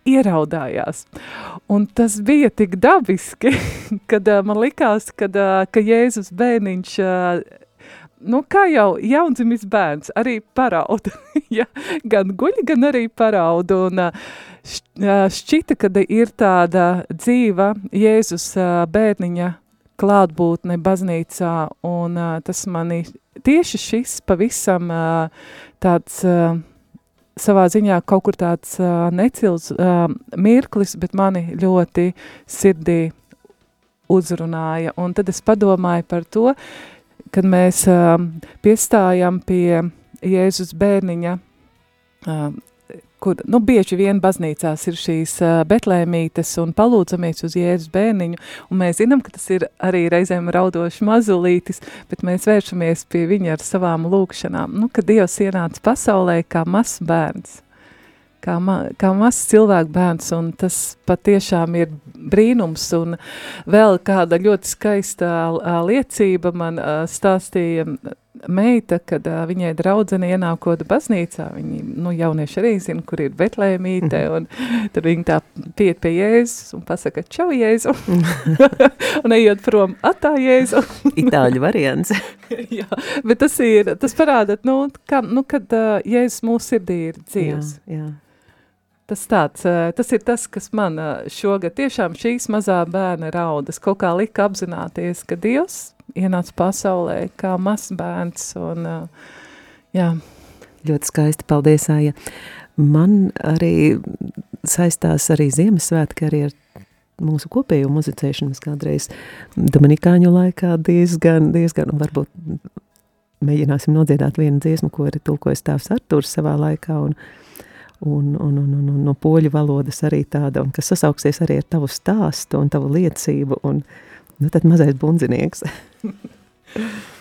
ieraudājās. Un tas bija tik dabiski, kad uh, man likās, kad, uh, ka Jēzus bērniņš uh, nu, kā jau jaundzimis bērns, arī parauda. ja, gan guļ, gan arī parauda. Un šķita, ka ir tāda dzīva Jēzus bērniņa klātbūtne baznīcā, un tas mani tieši šis pavisam tāds savā ziņā kaut kur tāds necils mirklis, bet mani ļoti sirdī uzrunāja. Un tad es padomāju par to, kad mēs uh, piestājam pie Jēzus bērniņa, uh, kur, nu, bieži vien baznīcās ir šīs uh, betlēmītes un palūdzamies uz Jēzus bērniņu, un mēs zinām, ka tas ir arī reizēm raudoši mazulītis, bet mēs vēršamies pie viņa ar savām lūkšanām, nu, kad Dievs ienāca pasaulē kā mazs bērns kā, ma, kā mazs cilvēku bērns, un tas patiešām ir brīnums, un vēl kāda ļoti skaista liecība man stāstīja meita, kad uh, viņai draudzene ienākot baznīcā, viņi, nu, jaunieši arī zina, kur ir Betlēmīte, un tad viņi tā piet pie Jēzus un pasaka, čau Jēzu, un ejot prom, atā Jēzu. Itāļu variants. Jā, bet tas ir, tas parāda, nu, kā, nu kad uh, Jēzus mūsu sirdī ir dzīvs. Jā, jā. Tas tāds, uh, tas ir tas, kas man uh, šogad tiešām šīs mazā bērna raudas kaut kā lika apzināties, ka Dievs ienāca pasaulē kā mazs bērns un, uh, jā. Ļoti skaisti, paldies, Aija. Man arī saistās arī Ziemassvētki arī ar mūsu kopējo muzicēšanu. Mēs kādreiz Dominikāņu laikā diezgan, diezgan, varbūt mēģināsim nodziedāt vienu dziesmu, ko arī tulkojas tēvs Artūrs savā laikā, un, un, un, un, un, un no poļu valodas arī tāda, un kas sasauksies arī ar tavu stāstu un tavu liecību, un nu, tad mazais bundzinieks.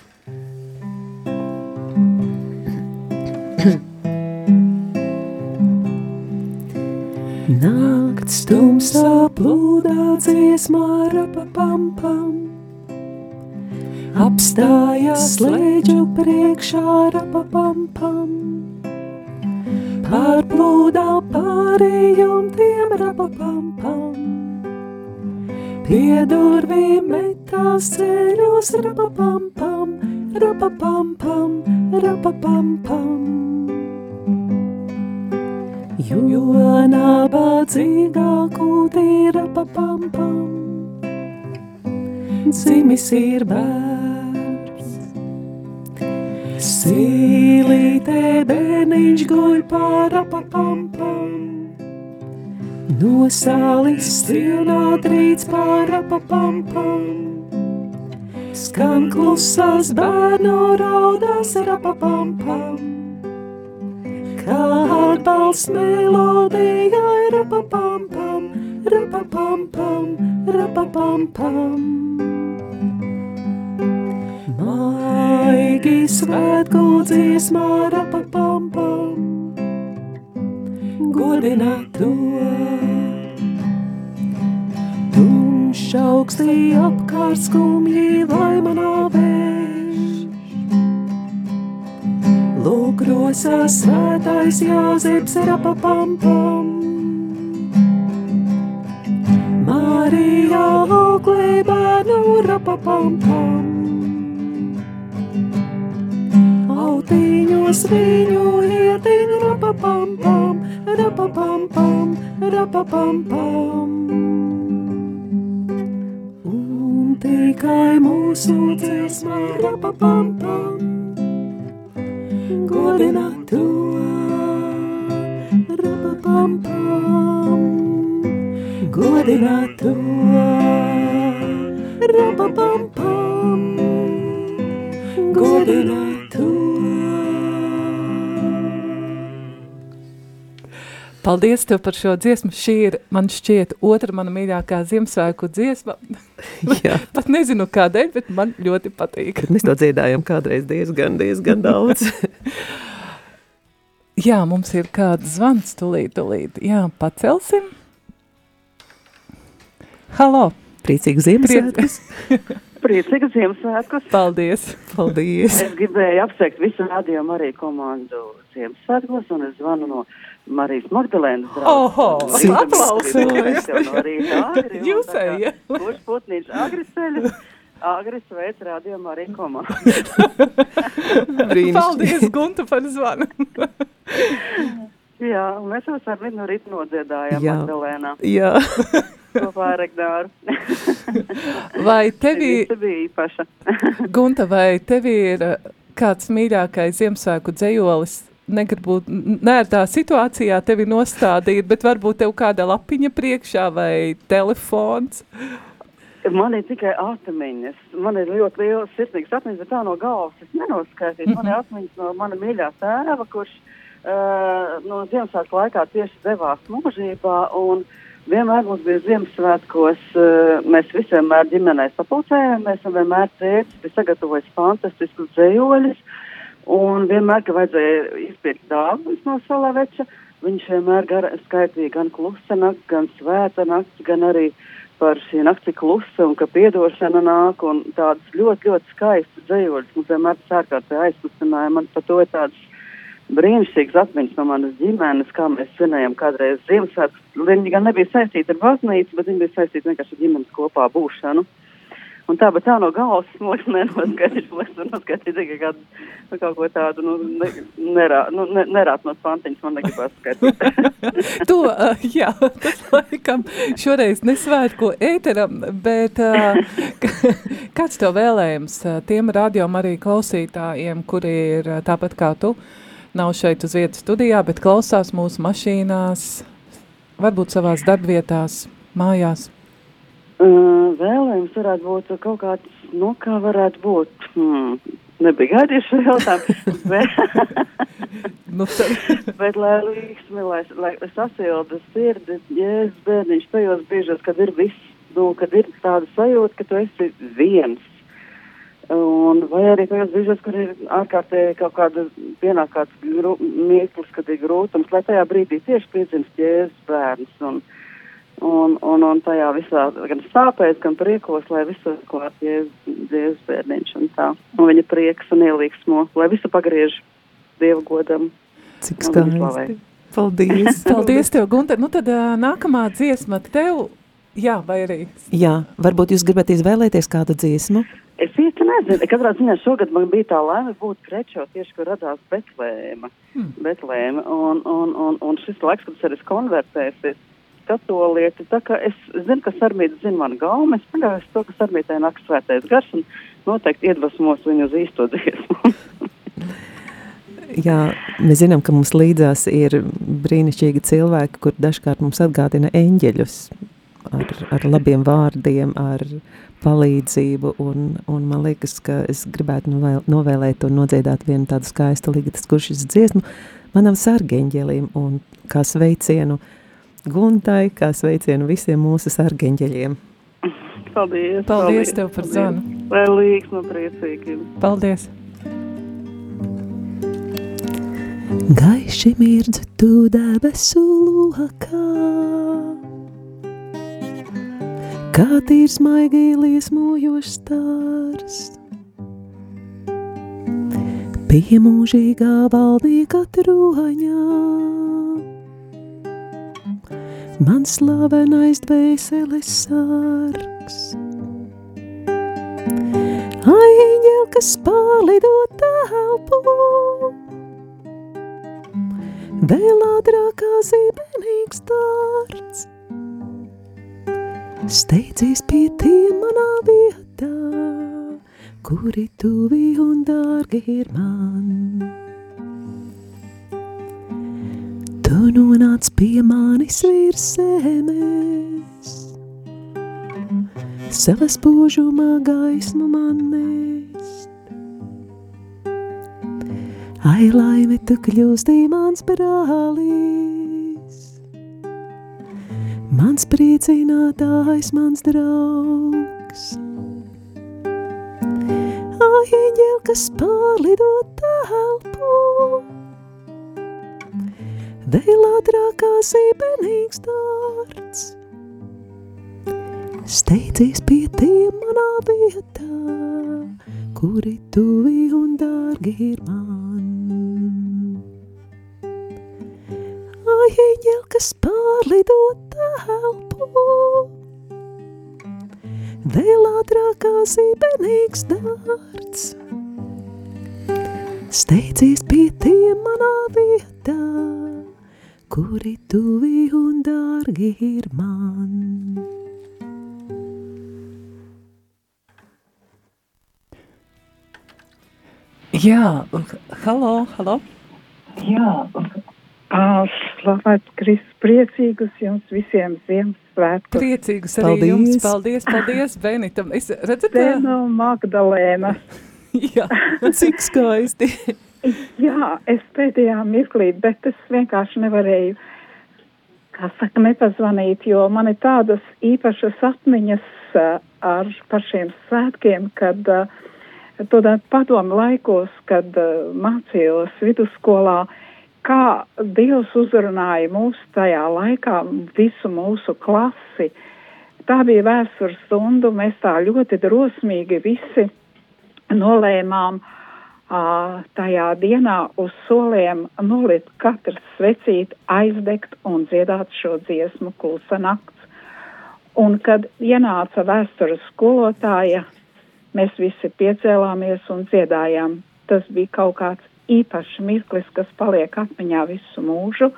Nakts tumsā plūdā dziesmā rapa pam pam Apstājās slēdžu priekšā rapa pam pam Pārplūdā pārējum tiem rapapam pam. Pie durvīm metās ceļos rapapam pam, rapapam pam, rapapam pam. Jo nabadzīgā kūtī rapapam pam. Dzimis ir bērns. Sīlītē bērniņš guļ pārapapam pam. Nosālis stilnāt rīts pārapapam pam. Skan klusās bērnu raudās rapapam pam. Kā atbalsts melodijai rapapam pam, rapapam pam, rapapam pam. Maigi svētku dziesmā rapapam pam, godina to. Tumšs augstī apkārt skumji vai manā vējš. Lūk, rosā svētais Jāzeps rapapam pam. Marija auklē bērnu rapapam pam. Autiņos viņu ietiņ rapapam pam, rapapam pam, rapapam pam. Un tikai mūsu dziesmā rapapam pam. Godina to rapapam pam. Godina to rapapam pam. Godina to. Paldies tev par šo dziesmu. Šī ir, man šķiet, otra mana mīļākā Ziemassvētku dziesma. Jā. Pat nezinu kādēļ, bet man ļoti patīk. Kad mēs to dziedājam kādreiz diezgan, diezgan daudz. Jā, mums ir kāds zvans tulīt, tulīt. Jā, pacelsim. Halo! Priecīgu Ziemassvētkus! Priecīgu Ziemassvētkus! Paldies! Paldies! Es gribēju apsveikt visu radio Mariju komandu Ziemassvētkos, un es zvanu no Marijas Magdalēnas! Aplausi! Aplausi! Jūsēja! Kurš putnīts agri ceļu? Agri sveic radio Mariju komandu. Paldies, Gunta, par zvanu! Jā, mēs jau ar vienu rītu nodziedājām Jā. Magdalēnā. Jā. Kopā ar Egdāru. Vai tevi, Visa bija īpaša. Gunta, vai tevi ir uh, kāds mīļākais Ziemassvētku dzējolis? Negribu nērtā situācijā tevi nostādīt, bet varbūt tev kāda lapiņa priekšā vai telefons? Man ir tikai atmiņas. Man ir ļoti liels sirsnīgs atmiņas, bet tā no galvas es nenoskaitīšu. Man ir atmiņas no mana mīļā tēva, kurš uh, no Ziemassvētku laikā tieši devās mūžībā. Un vienmēr mums bija Ziemassvētkos, uh, mēs visi vienmēr ģimenē sapulcējāmies, un vienmēr tēvs bija sagatavojis fantastiskus dzējoļus. Un vienmēr, kad vajadzēja izpirkt dāvanas no salaveča, viņš vienmēr gar, skaitīja gan klusa nakts, gan svēta nakts, gan arī par šī nakti klusa un ka piedošana nāk un tādas ļoti, ļoti skaistas dzējoļas. Mums vienmēr tas ārkārtīgi aizkustināja. Man par to ir tādas brīnišķīgas atmiņas no manas ģimenes, kā mēs svinējam kādreiz Ziemassvētkus. Viņi gan nebija saistīti ar baznīcu, bet viņi bija saistīti vienkārši ar ģimenes kopā būšanu. Un tā, bet tā no galvas es nenoskaitīšu, lai es noskaitītu tikai kādu, nu, kaut ko tādu, nu, ne, nerā, nu, ne, nerāt no spantiņas, man negribas skaitīt. to, uh, jā, tas laikam šoreiz nesvētku ēteram, bet uh, kāds tev vēlējums tiem radiom arī klausītājiem, kuri ir tāpat kā tu, nav šeit uz vietas studijā, bet klausās mūsu mašīnās, varbūt savās darbvietās, mājās? Uh, vēlējums varētu būt kaut kāds, nu, kā varētu būt. Hmm. Nebija gaidījuši šo jautājumu. bet, nu, bet, lai līksmi, lai, lai sasilda sirdi, jēzus bērniņš tajos brīžos, kad ir viss, nu, kad ir tāda sajūta, ka tu esi viens. Un, vai arī tajos brīžos, kur ir ārkārtīgi kaut kāda pienāk kāds mirklis, kad ir grūtums, lai tajā brīdī tieši piedzimst jēzus bērns. Un, un, un, un tajā visā gan sāpēs, gan priekos, lai visu klāt jēzus, jēzus bērniņš un tā. Un viņa prieks un ielīgsmo, lai visu pagriež Dievu godam. Cik skaisti. Paldies. Paldies tev, Gunter. Nu tad nākamā dziesma tev, jā, vai arī? Jā, varbūt jūs gribat izvēlēties kādu dziesmu? Es īsti nezinu. Katrā ziņā šogad man bija tā laime būt Krečo, tieši kur radās Betlēma. Hmm. Betlēma. Un, un, un, un šis laiks, kad es arī konvertēsies katolieti, es zinu, ka Sarmīta zina manu gaumu, es pagājuši to, ka Sarmītai nāk svētais gars un noteikti iedvesmos viņu uz īsto dziesmu. Jā, mēs zinām, ka mums līdzās ir brīnišķīgi cilvēki, kur dažkārt mums atgādina eņģeļus ar, ar labiem vārdiem, ar palīdzību, un, un man liekas, ka es gribētu novēl, novēlēt un nodziedāt vienu tādu skaistu līgatas kuršas dziesmu manam sargeņģelim, un kā sveicienu Guntai, kā sveicienu visiem mūsu sargeņģeļiem. Paldies! Paldies, paldies tev par zanu! Lai līgs no priecīgiem! Paldies! Gaiši mirdz tu debesu lokā, kā tīrs maigi liesmojošs stārs. Pie mūžīgā valdīga troņā, man slavenais dvēseles sārgs. Aiņel, kas palido telpu, vēl ātrākā zīmenīgs dārts. Steidzies pie tiem manā vietā, kuri tuvi un dārgi ir man. Tu nonāc pie manis virs zemes, savas požumā gaismu man nest. Ai, laime, tu kļūsti mans brālis, mans priecinātājs, mans draugs. Ai, eņģel, kas pārlido telpu, vēl ātrākā zīmenīgs dārts. Steidzies pie tiem manā vietā, kuri tuvi un dārgi ir man. Ai, eņģel, kas pārlido telpu, vēl ātrākā zīmenīgs dārts. Steidzies pie tiem manā vietā, kuri tuvi un dārgi ir man. Jā, halo, halo. Jā, Slavēts Kristus, priecīgus jums visiem Ziemassvētkus. Priecīgus arī paldies. jums. Paldies, paldies, Benitam. Es redzat, Te no Magdalēna. Jā, cik skaisti. Jā, es pēdējā mirklī, bet es vienkārši nevarēju, kā saka, nepazvanīt, jo man ir tādas īpašas atmiņas uh, ar par šiem svētkiem, kad uh, tādā padomu laikos, kad uh, mācījos vidusskolā, kā Dievs uzrunāja mūs tajā laikā, visu mūsu klasi. Tā bija vēstures stunda, mēs tā ļoti drosmīgi visi nolēmām uh, tajā dienā uz soliem nolikt katrs svecīt, aizdegt un dziedāt šo dziesmu klusa nakts. Un kad ienāca vēstures skolotāja, mēs visi piecēlāmies un dziedājām. Tas bija kaut kāds īpašs mirklis, kas paliek atmiņā visu mūžu.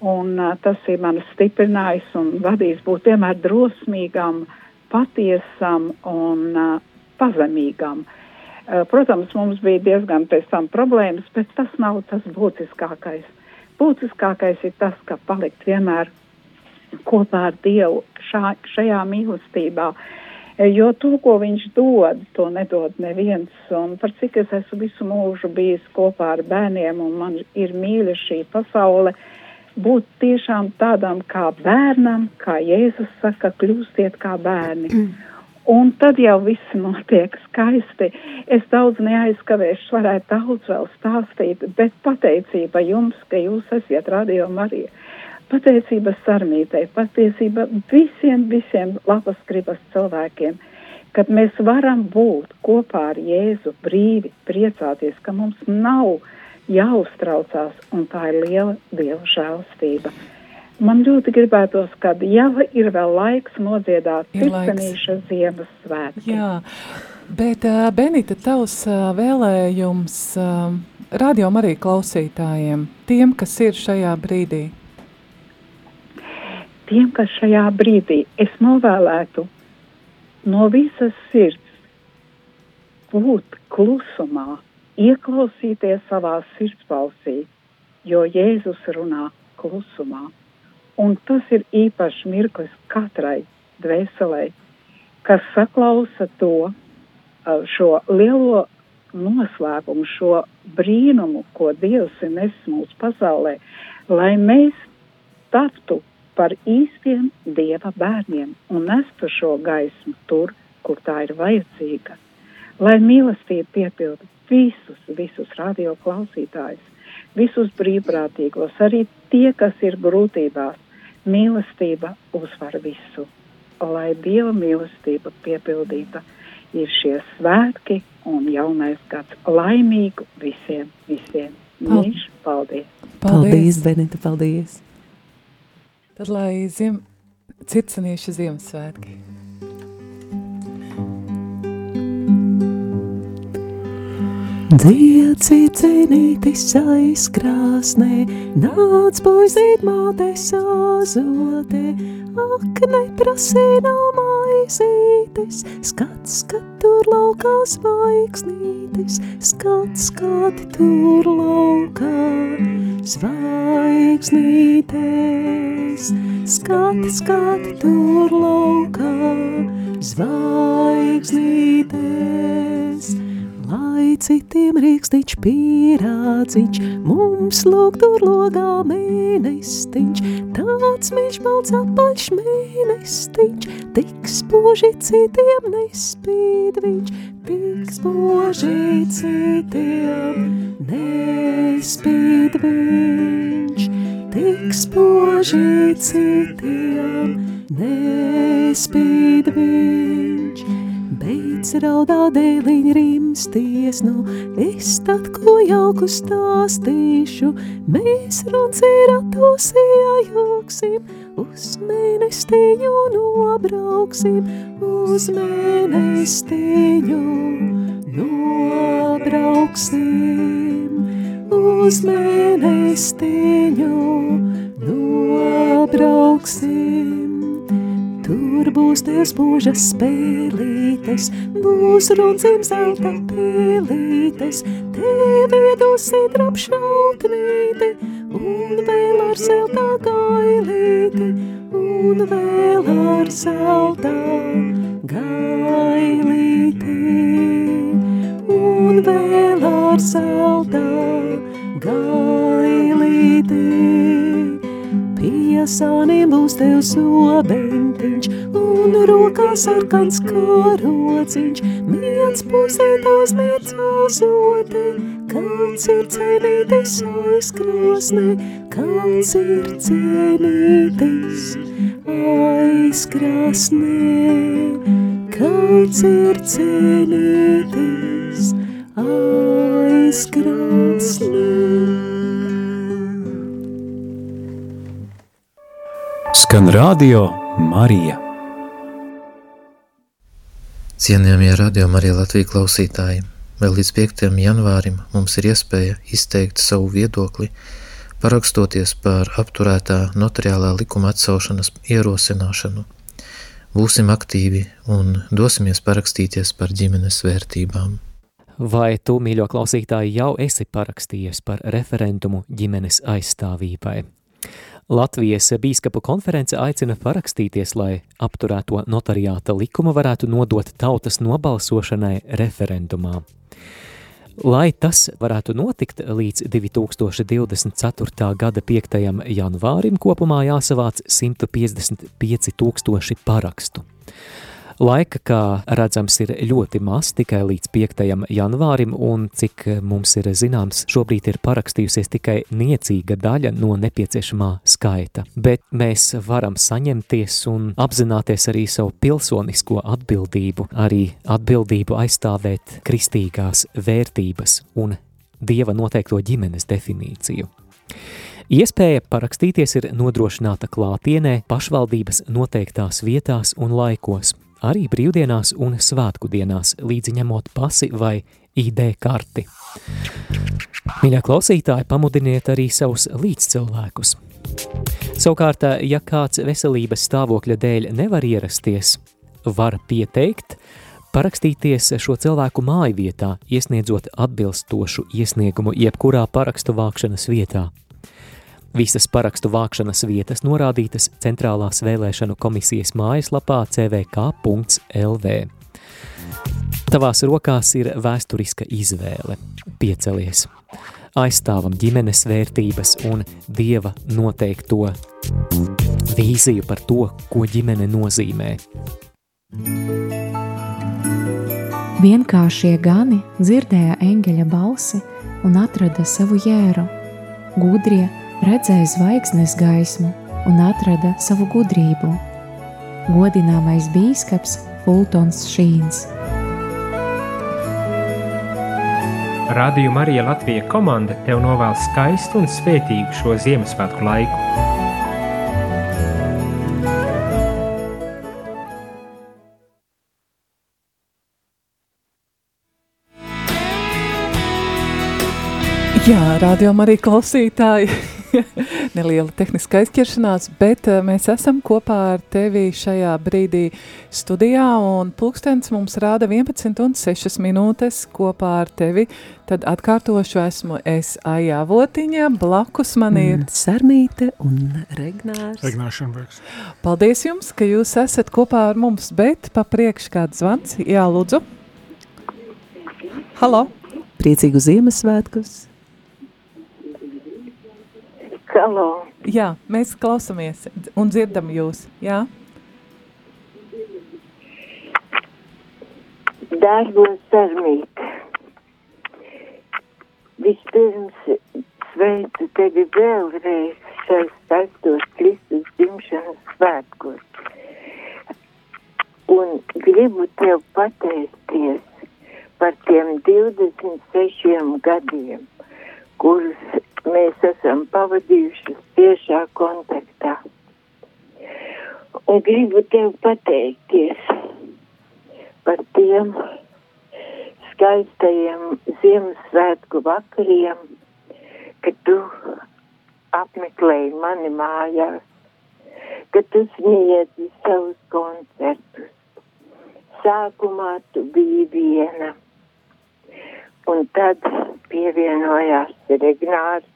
Un, uh, tas ir mani stiprinājis un vadījis būt vienmēr drosmīgam, patiesam un uh, pazemīgam. Uh, protams, mums bija diezgan pēc tam problēmas, bet tas nav tas būtiskākais. Būtiskākais ir tas, ka palikt vienmēr kopā ar Dievu šā, šajā mīlestībā, uh, Jo to, ko viņš dod, to nedod neviens. Un par cik es esmu visu mūžu bijis kopā ar bērniem un man ir mīļa šī pasaule, būt tiešām tādam kā bērnam, kā Jēzus saka, kļūstiet kā bērni. Un tad jau viss notiek skaisti. Es daudz neaizkavēšu, varētu daudz vēl stāstīt, bet pateicība jums, ka jūs esat radio Marija. Pateicība sarmītei, pateicība visiem, visiem labas gribas cilvēkiem, kad mēs varam būt kopā ar Jēzu brīvi, priecāties, ka mums nav jāuztraucās, un tā ir liela Dieva žēlstība. Man ļoti gribētos, kad jau ir vēl laiks nodziedāt Ticenīša Ziemassvētki. Jā, bet uh, Benita, tavs uh, vēlējums uh, radio arī klausītājiem, tiem, kas ir šajā brīdī? Tiem, kas šajā brīdī es novēlētu no visas sirds būt klusumā, ieklausīties savā sirdsbalsī, jo Jēzus runā klusumā. Un tas ir īpašs mirklis katrai dvēselē, kas saklausa to, šo lielo noslēpumu, šo brīnumu, ko Dievs ir nesis mūsu pasaulē, lai mēs taptu par īstiem Dieva bērniem un nestu šo gaismu tur, kur tā ir vajadzīga. Lai mīlestība piepildu visus, visus radio klausītājus, visus brīvprātīgos, arī tie, kas ir grūtībās, mīlestība uzvar visu. Lai Dieva mīlestība piepildīta ir šie svētki un jaunais gads laimīgu visiem, visiem. Mīļš, paldies! Paldies, paldies Benita, paldies! Tad lai ziem, circenīšu Ziemassvētki! Dzieci cenītis aizkrāsnē, nāc puizīt māte sāzote, ak, neprasī nav maizītes, skats, skat tur laukā zvaigznītes, skats, skat tur laukā zvaigznītes, skati, skati tur laukā zvaigznītes. Lai citiem rīkstiņš pierādziņš, mums lūk tur logā mēnestiņš, tāds viņš balts apaļš mēnestiņš, tik spoži citiem nespīd viņš, tik spoži citiem nespīd viņš, tik spoži citiem nespīd viņš. Beidz raudā dēliņ rimsties, nu es tad ko jauku stāstīšu, mēs runcīratos iejūksim, uz mēnestiņu nobrauksim, uz mēnestiņu nobrauksim, uz mēnestiņu nobrauksim. Tur būs tev spūžas spēlītes, būs runcim zelta pēlītes, tev iedosi drapšautnīti, un vēl ar zelta gailīti, un vēl ar zelta gailīti, un vēl ar zelta gailīti. Piesāniem būs tev sobentiņš, un rokā sarkans karociņš, miets pusē tās niecāzote, kāds ir cenītis aizkrāsnē, kāds ir cenītis aizkrāsnē, kāds ir cenītis aizkrāsnē. Skan radio Marija. Cienījamie radio Marija Latvijas klausītāji, vēl līdz 5. janvārim mums ir iespēja izteikt savu viedokli, parakstoties par apturētā notariālā likuma atcelšanas ierosināšanu. Būsim aktīvi un dosimies parakstīties par ģimenes vērtībām. Vai tu, mīļo klausītāji, jau esi parakstījies par referendumu ģimenes aizstāvībai? Latvijas bīskapu konference aicina parakstīties, lai apturēto notariāta likumu varētu nodot tautas nobalsošanai referendumā. Lai tas varētu notikt līdz 2024. gada 5. janvārim, kopumā jāsavāc 155 tūkstoši parakstu. Laika, kā redzams, ir ļoti maz, tikai līdz 5. janvārim, un cik mums ir zināms, šobrīd ir parakstījusies tikai niecīga daļa no nepieciešamā skaita. Bet mēs varam saņemties un apzināties arī savu pilsonisko atbildību, arī atbildību aizstāvēt kristīgās vērtības un dieva noteikto ģimenes definīciju. Iespēja parakstīties ir nodrošināta klātienē pašvaldības noteiktās vietās un laikos, arī brīvdienās un svētku dienās, līdzi ņemot pasi vai ID karti. Mīļā klausītāji, pamudiniet arī savus līdzcilvēkus. Savukārt, ja kāds veselības stāvokļa dēļ nevar ierasties, var pieteikt, parakstīties šo cilvēku māju vietā, iesniedzot atbilstošu iesniegumu jebkurā parakstu vākšanas vietā. Visas parakstu vākšanas vietas norādītas Centrālās vēlēšanu komisijas mājaslapā cvk.lv. Tavās rokās ir vēsturiska izvēle. Piecelies! Aizstāvam ģimenes vērtības un dieva noteikto vīziju par to, ko ģimene nozīmē. Vienkāršie gani dzirdēja eņģeļa balsi un atrada savu jēru. Gudrie redzēja zvaigznes gaismu un atrada savu gudrību. Godināmais bīskaps Fultons Šīns. Radio Marija Latvija komanda tev novēl skaistu un svētīgu šo Ziemassvētku laiku. Jā, rādījumā arī klausītāji. Neliela tehniska aizķeršanās, bet uh, mēs esam kopā ar tevi šajā brīdī studijā, un pulkstens mums rāda 11 un 6 minūtes kopā ar tevi. Tad atkārtošu esmu es Aijā Votiņā, blakus man ir Sarmīte un Regnārs. Regnārs Šenbergs. Paldies jums, ka jūs esat kopā ar mums, bet pa priekš kāds zvans. Jā, lūdzu. Halo. Priecīgu Ziemassvētkus. Halo. Jā, mēs klausamies un dzirdam jūs. Jā. Dārgo sarmīt, vispirms sveicu tevi vēlreiz šais taistos Kristus dzimšanas svētkos. Un gribu tev pateikties par tiem 26 gadiem, kurus mēs esam pavadījuši tiešā kontaktā. Un gribu tev pateikties par tiem skaistajiem Ziemassvētku vakariem, kad tu apmeklēji mani mājās, kad tu sniedzi savus koncertus. Sākumā tu biji viena, un tad pievienojās Regnārs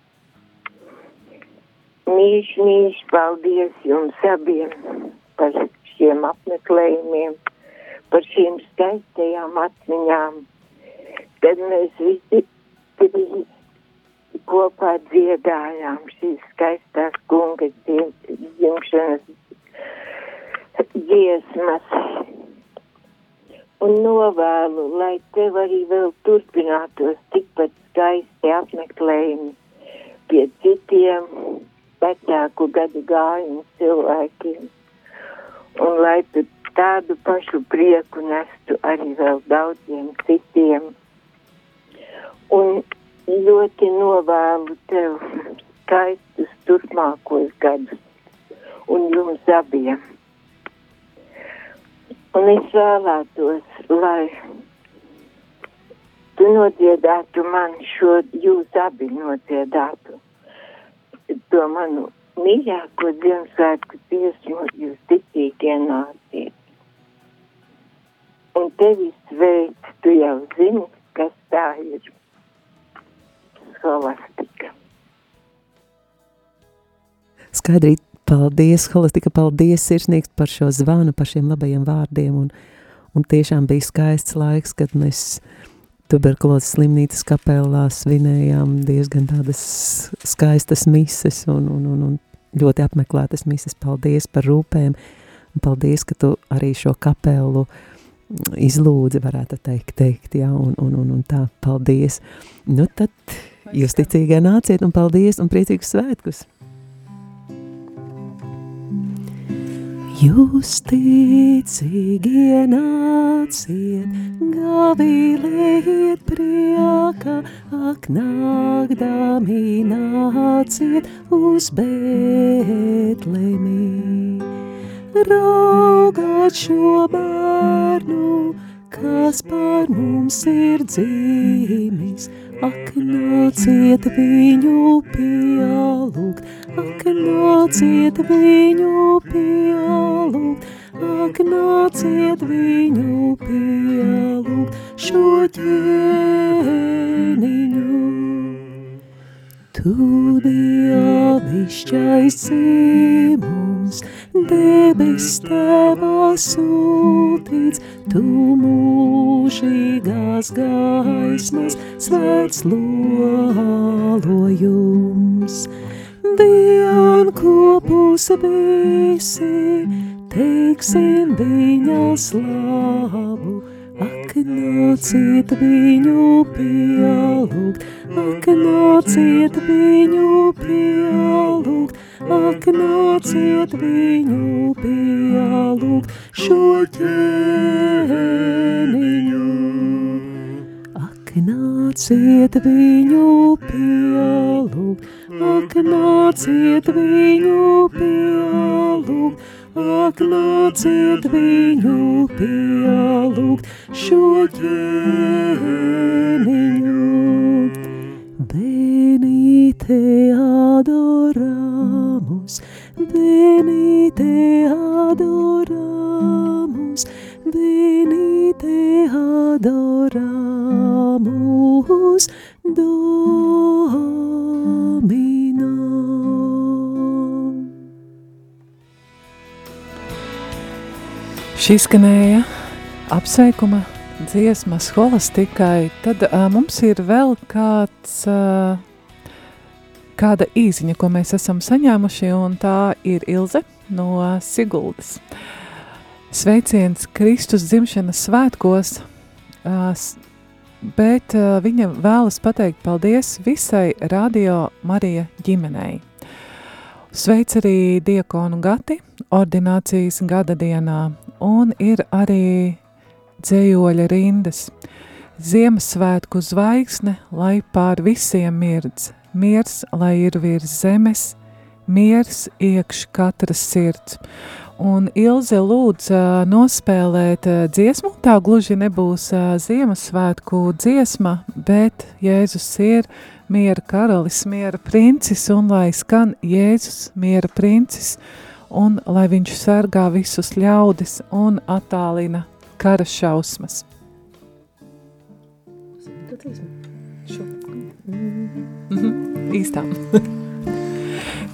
Mīļš, mīļš, paldies jums abiem par šiem apmeklējumiem, par šīm skaistajām atmiņām, kad mēs visi trīs kopā dziedājām šīs skaistās kungas dzimšanas dziesmas. Un novēlu, lai tev arī vēl turpinātos tikpat skaisti apmeklējumi pie citiem vecāku gadu gājumu cilvēkiem. Un lai tu tādu pašu prieku nestu arī vēl daudziem citiem. Un ļoti novēlu tev skaistus turpmākos gadus un jums abiem. Un es vēlētos, lai tu nodziedātu man šo, jūs abi nodziedātu to manu mīļāko Ziemassvētku dziesmu jūs ticīgie nāciet. Un tevi sveic, tu jau zini, kas tā ir holistika. Skaidrīt, paldies, holistika, paldies sirsnīgs par šo zvanu, par šiem labajiem vārdiem. Un, un tiešām bija skaists laiks, kad mēs tuberkulozes slimnīcas kapelā svinējām diezgan tādas skaistas mises un, un, un, un ļoti apmeklētas mises. Paldies par rūpēm, Un paldies, ka tu arī šo kapelu izlūdzi, varētu teikt, teikt jā, un, un, un, un tā, paldies. Nu tad jūs ticīgai nāciet un paldies un priecīgus svētkus! Jūs ticīgi nāciet, gavilējiet priekā, ak nākdami nāciet uz Betlemi. Raugāt šo bērnu, kas par mums ir dzīmis, ak nāciet viņu pielūgt, ak nāciet viņu pielūgt, ak nāciet viņu pielūgt šo ķēniņu. Tu dievišķais dzīvums, debes tevā sūtīts, tu mūžīgās gaismas, svēts lolojums dienkopus visi, teiksim viņa slavu. Ak, nāciet viņu pielūgt, ak, nāciet viņu pielūgt, ak, nāciet viņu pielūgt. Šo ķēniņu. Ak, nāciet viņu pielūgt, ak, nāciet viņu pielūgt, ak, nāciet viņu pielūgt šo ķēniņu. Benite adoramus, benite adoramus, benite adoramus, Domino. Šī skanēja apsveikuma dziesma holistikai. Tad uh, mums ir vēl kāds, uh, kāda īziņa, ko mēs esam saņēmuši, un tā ir Ilze no Siguldas. Sveiciens Kristus dzimšanas svētkos, uh, bet uh, viņa vēlas pateikt paldies visai Radio Marija ģimenei. Sveic arī diakonu Gati ordinācijas gada dienā, un ir arī dzējoļa rindas. Ziemassvētku zvaigzne, lai pār visiem mirdz, miers, lai ir virs zemes, miers iekš katras sirds. Un Ilze lūdz nospēlēt dziesmu, tā gluži nebūs Ziemassvētku dziesma, bet Jēzus ir miera karalis, miera princis, un lai skan Jēzus miera princis, un lai viņš sargā visus ļaudis un attālina kara šausmas. Mhm, īstām.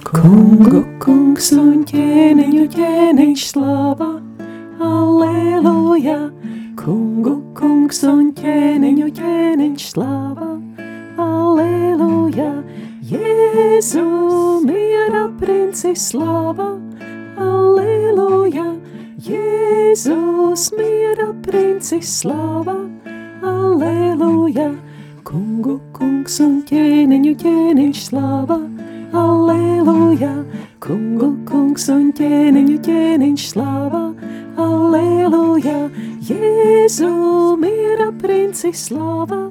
Kungu kungs un ķēniņu ķēniņš slava, aleluja. Kungu kungs un ķēniņu ķēniņš slava, aleluja. Jēzu miera princis slava, aleluja. Jēzus miera princis slava, aleluja. Kungu kungs un ķēniņu ķēniņš slava, aleluja. Kungu kungs un ķēniņu ķēniņš slava, aleluja. Jēzu miera princis slava,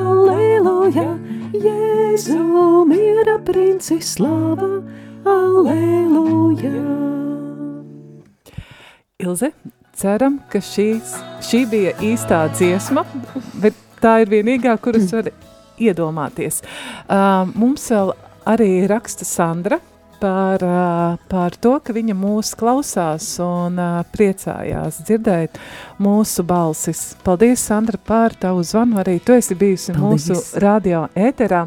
aleluja. Jēzu miera princis slava, aleluja. Ilze, ceram, ka šīs, šī bija īstā dziesma, bet tā ir vienīgā, kuras var iedomāties. Uh, mums vēl arī raksta Sandra par, par to, ka viņa mūs klausās un priecājās dzirdēt mūsu balsis. Paldies, Sandra, par tavu zvanu. Arī tu esi bijusi Paldies. mūsu radio ēterā.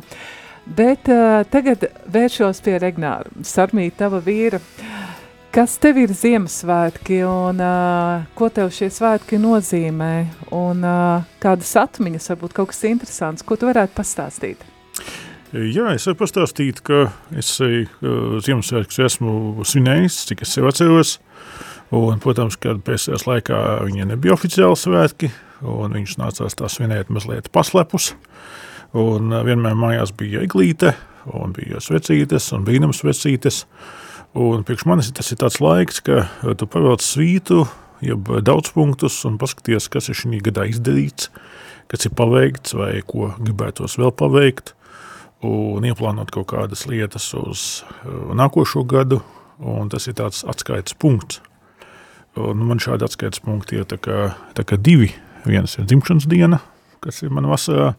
Bet uh, tagad vēršos pie Regnāra, Sarmī, tava vīra. Kas tev ir Ziemassvētki un uh, ko tev šie svētki nozīmē? Un uh, kādas atmiņas, varbūt kaut kas interesants, ko tu varētu pastāstīt? Jā, es varu pastāstīt, ka es uh, Ziemassvētkus esmu svinējis, cik es sev atceros. Un, protams, kad pēcējās laikā viņa nebija oficiāli svētki, un viņš nācās tā svinēt mazliet paslepus. Un vienmēr mājās bija eglīte, un bija svecītes, un brīnums svecītes. Un priekš manis tas ir tāds laiks, ka tu pavelc svītu, jeb daudz punktus, un paskaties, kas ir šī gadā izdarīts, kas ir paveikts, vai ko gribētos vēl paveikt, un ieplānot kaut kādas lietas uz nākošo gadu, tas ir tāds atskaites punkts. Un man šādi atskaites punkti ir tā kā, tā kā divi. Viens ir dzimšanas diena, kas ir mana vasarā,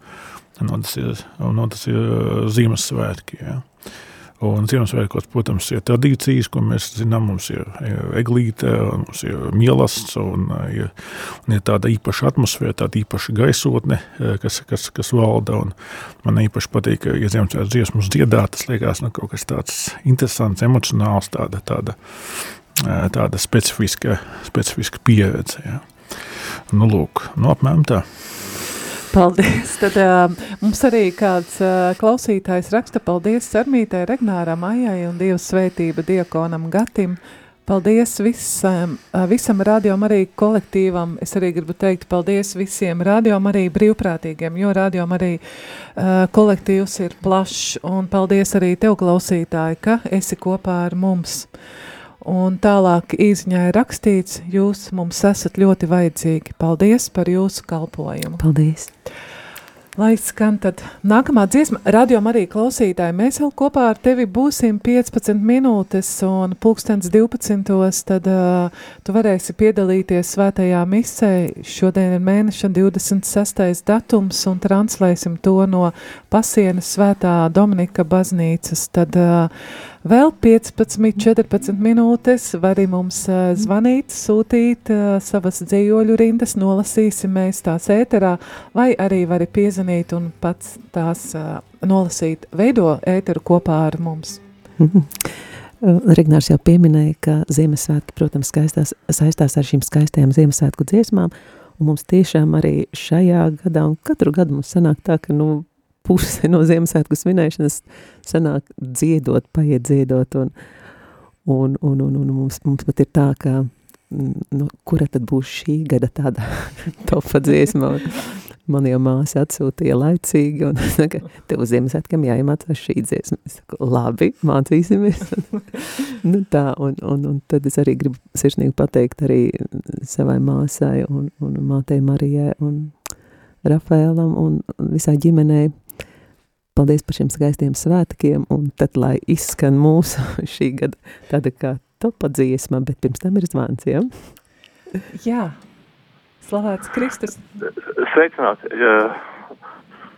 un tas ir, un tas ir Ziemassvētki. Ja. Un Ziemassvētkos, protams, ir tradīcijas, ko mēs zinām. Mums ir eglīte, mums ir mielasts, un ir, un ir tāda īpaša atmosfēra, tāda īpaša gaisotne, kas, kas, kas valda. Un man īpaši patīk, ka, ja Ziemassvētku dziesmas dziedāt, tas liekas nu, kaut kas tāds interesants, emocionāls, tāda, tāda tāda specifiska, specifiska pieredze. Ja. Nu, lūk, nu, apmēram tā. Paldies. Tad uh, mums arī kāds uh, klausītājs raksta paldies Sarmītai, Regnāram, Ajai un Dievs svētība Diekonam Gatim. Paldies visam, visam radiom arī kolektīvam. Es arī gribu teikt paldies visiem radiom arī brīvprātīgiem, jo radiom arī uh, kolektīvs ir plašs. Un paldies arī tev, klausītāji, ka esi kopā ar mums. Uh, Un tālāk īziņā ir rakstīts, jūs mums esat ļoti vajadzīgi. Paldies par jūsu kalpojumu. Paldies! Lai skan tad nākamā dziesma, radio arī klausītāji, mēs vēl kopā ar tevi būsim 15 minūtes un pulkstens 12. Tad uh, tu varēsi piedalīties svētajā misē. Šodien ir mēneša 26. datums un translēsim to no pasienas svētā Dominika baznīcas. Tad uh, Vēl 15, 14 minūtes vari mums uh, zvanīt, sūtīt savas dzīvoļu rindas, nolasīsim mēs tās ēterā, vai arī vari piezvanīt un pats tās nolasīt, veido ēteru kopā ar mums. Regnārs jau pieminēja, ka Ziemassvētki, protams, skaistās, saistās ar šīm skaistajām Ziemassvētku dziesmām, un mums tiešām arī šajā gadā, un katru gadu mums sanāk tā, ka, nu, puse no Ziemassvētku svinēšanas sanāk dziedot, paiet dziedot, un, un, un, un, un mums, mums pat ir tā, ka, mm, nu, kura tad būs šī gada tāda topa dziesma, man jau māsa atsūtīja laicīgi, un saka, tev uz Ziemassvētkiem jāiemācās šī dziesma. Es saku, labi, mācīsimies. nu tā, un, un, un tad es arī gribu sirsnīgi pateikt arī savai māsai un, un mātei Marijai un Rafaēlam un visai ģimenei Paldies par šiem skaistiem svētkiem, un tad, lai izskan mūsu šī gada tāda kā topa dziesma, bet pirms tam ir zvans, ja? Jā, slavēts Kristus. Sveicināti.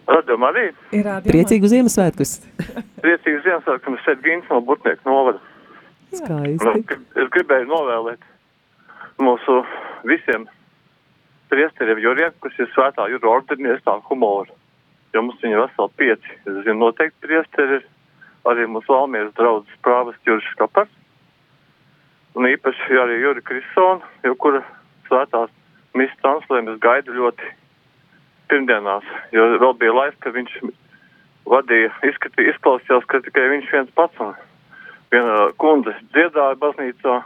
Radio arī. Ir radio Priecīgu Ziemassvētkus. Priecīgu Ziemassvētkus, mēs šeit Gins no Burtnieku novada. Skaisti. Nu, es gribēju novēlēt mūsu visiem priesteriem juriem, kas ir svētā jūra ordinies tā humoru jo mums viņa veseli pieci. Es zinu, noteikti priesteri ir. Arī mūsu valmieras draudzes prāvas Juris Kapars. Un īpaši arī Juri Krisona, jo kura svētās misas translējumu es gaidu ļoti pirmdienās, jo vēl bija laiks, ka viņš vadīja, izskatīja, izklausījās, ka tikai viņš viens pats un viena kundze dziedāja baznīcā,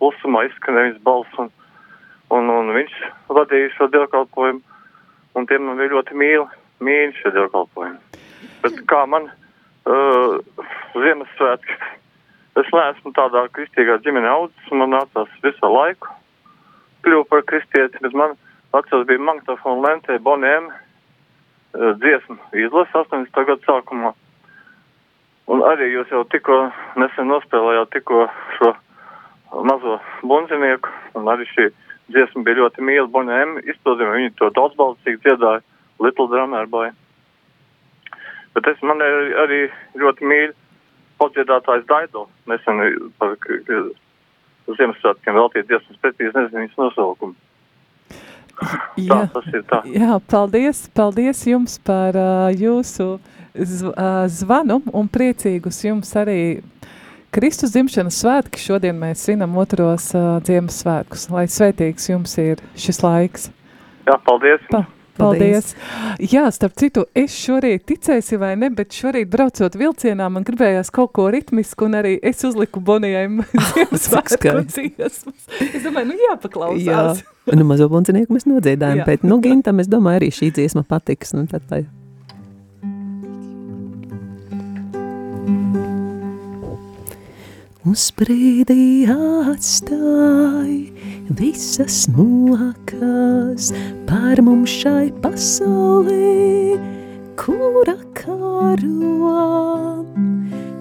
klusumā izskanēja viņas balss un, un, un viņš vadīja šo dievkalpojumu. Un tiem man bija ļoti mīli mīļi šie dievkalpojumi. Bet kā man uh, Ziemassvētki, es neesmu tādā kristīgā ģimene audzis, man nācās visu laiku kļūt par kristieti, bet man atceros bija magnetofona lentē Boniem uh, dziesmu izlasa 80. gadu sākumā. Un arī jūs jau tikko nesen nospēlējāt tikko šo mazo bunzinieku, un arī šī dziesma bija ļoti mīla Boniem izpildījuma, viņi to daudzbalsīgi dziedāja. Little Drummer Boy. Bet es man arī ļoti mīlu padziedātājs Daido. Nesen par Ziemassvētkiem veltīt dziesmas precīzi nezinu viņas nosaukumu. Jā, tā. Jā, paldies, paldies jums par uh, jūsu z, uh, zvanu un priecīgus jums arī Kristus dzimšanas svētki. Šodien mēs svinam otros uh, dziemas svētkus. Lai svētīgs jums ir šis laiks. Jā, paldies. Pa, Paldies. Paldies. Jā, starp citu, es šorīt ticēsi vai ne, bet šorīt braucot vilcienā, man gribējās kaut ko ritmisku, un arī es uzliku Bonijai Ziemassvētku dziesmas. Es domāju, nu jāpaklausās. Jā, nu mazo bunzinieku mēs nodziedājam, bet, nu, Gintam, es domāju, arī šī dziesma patiks. Nu, tad, tā. Uz brīdī atstāj visas mokas par mums šai pasaulē, kura karo.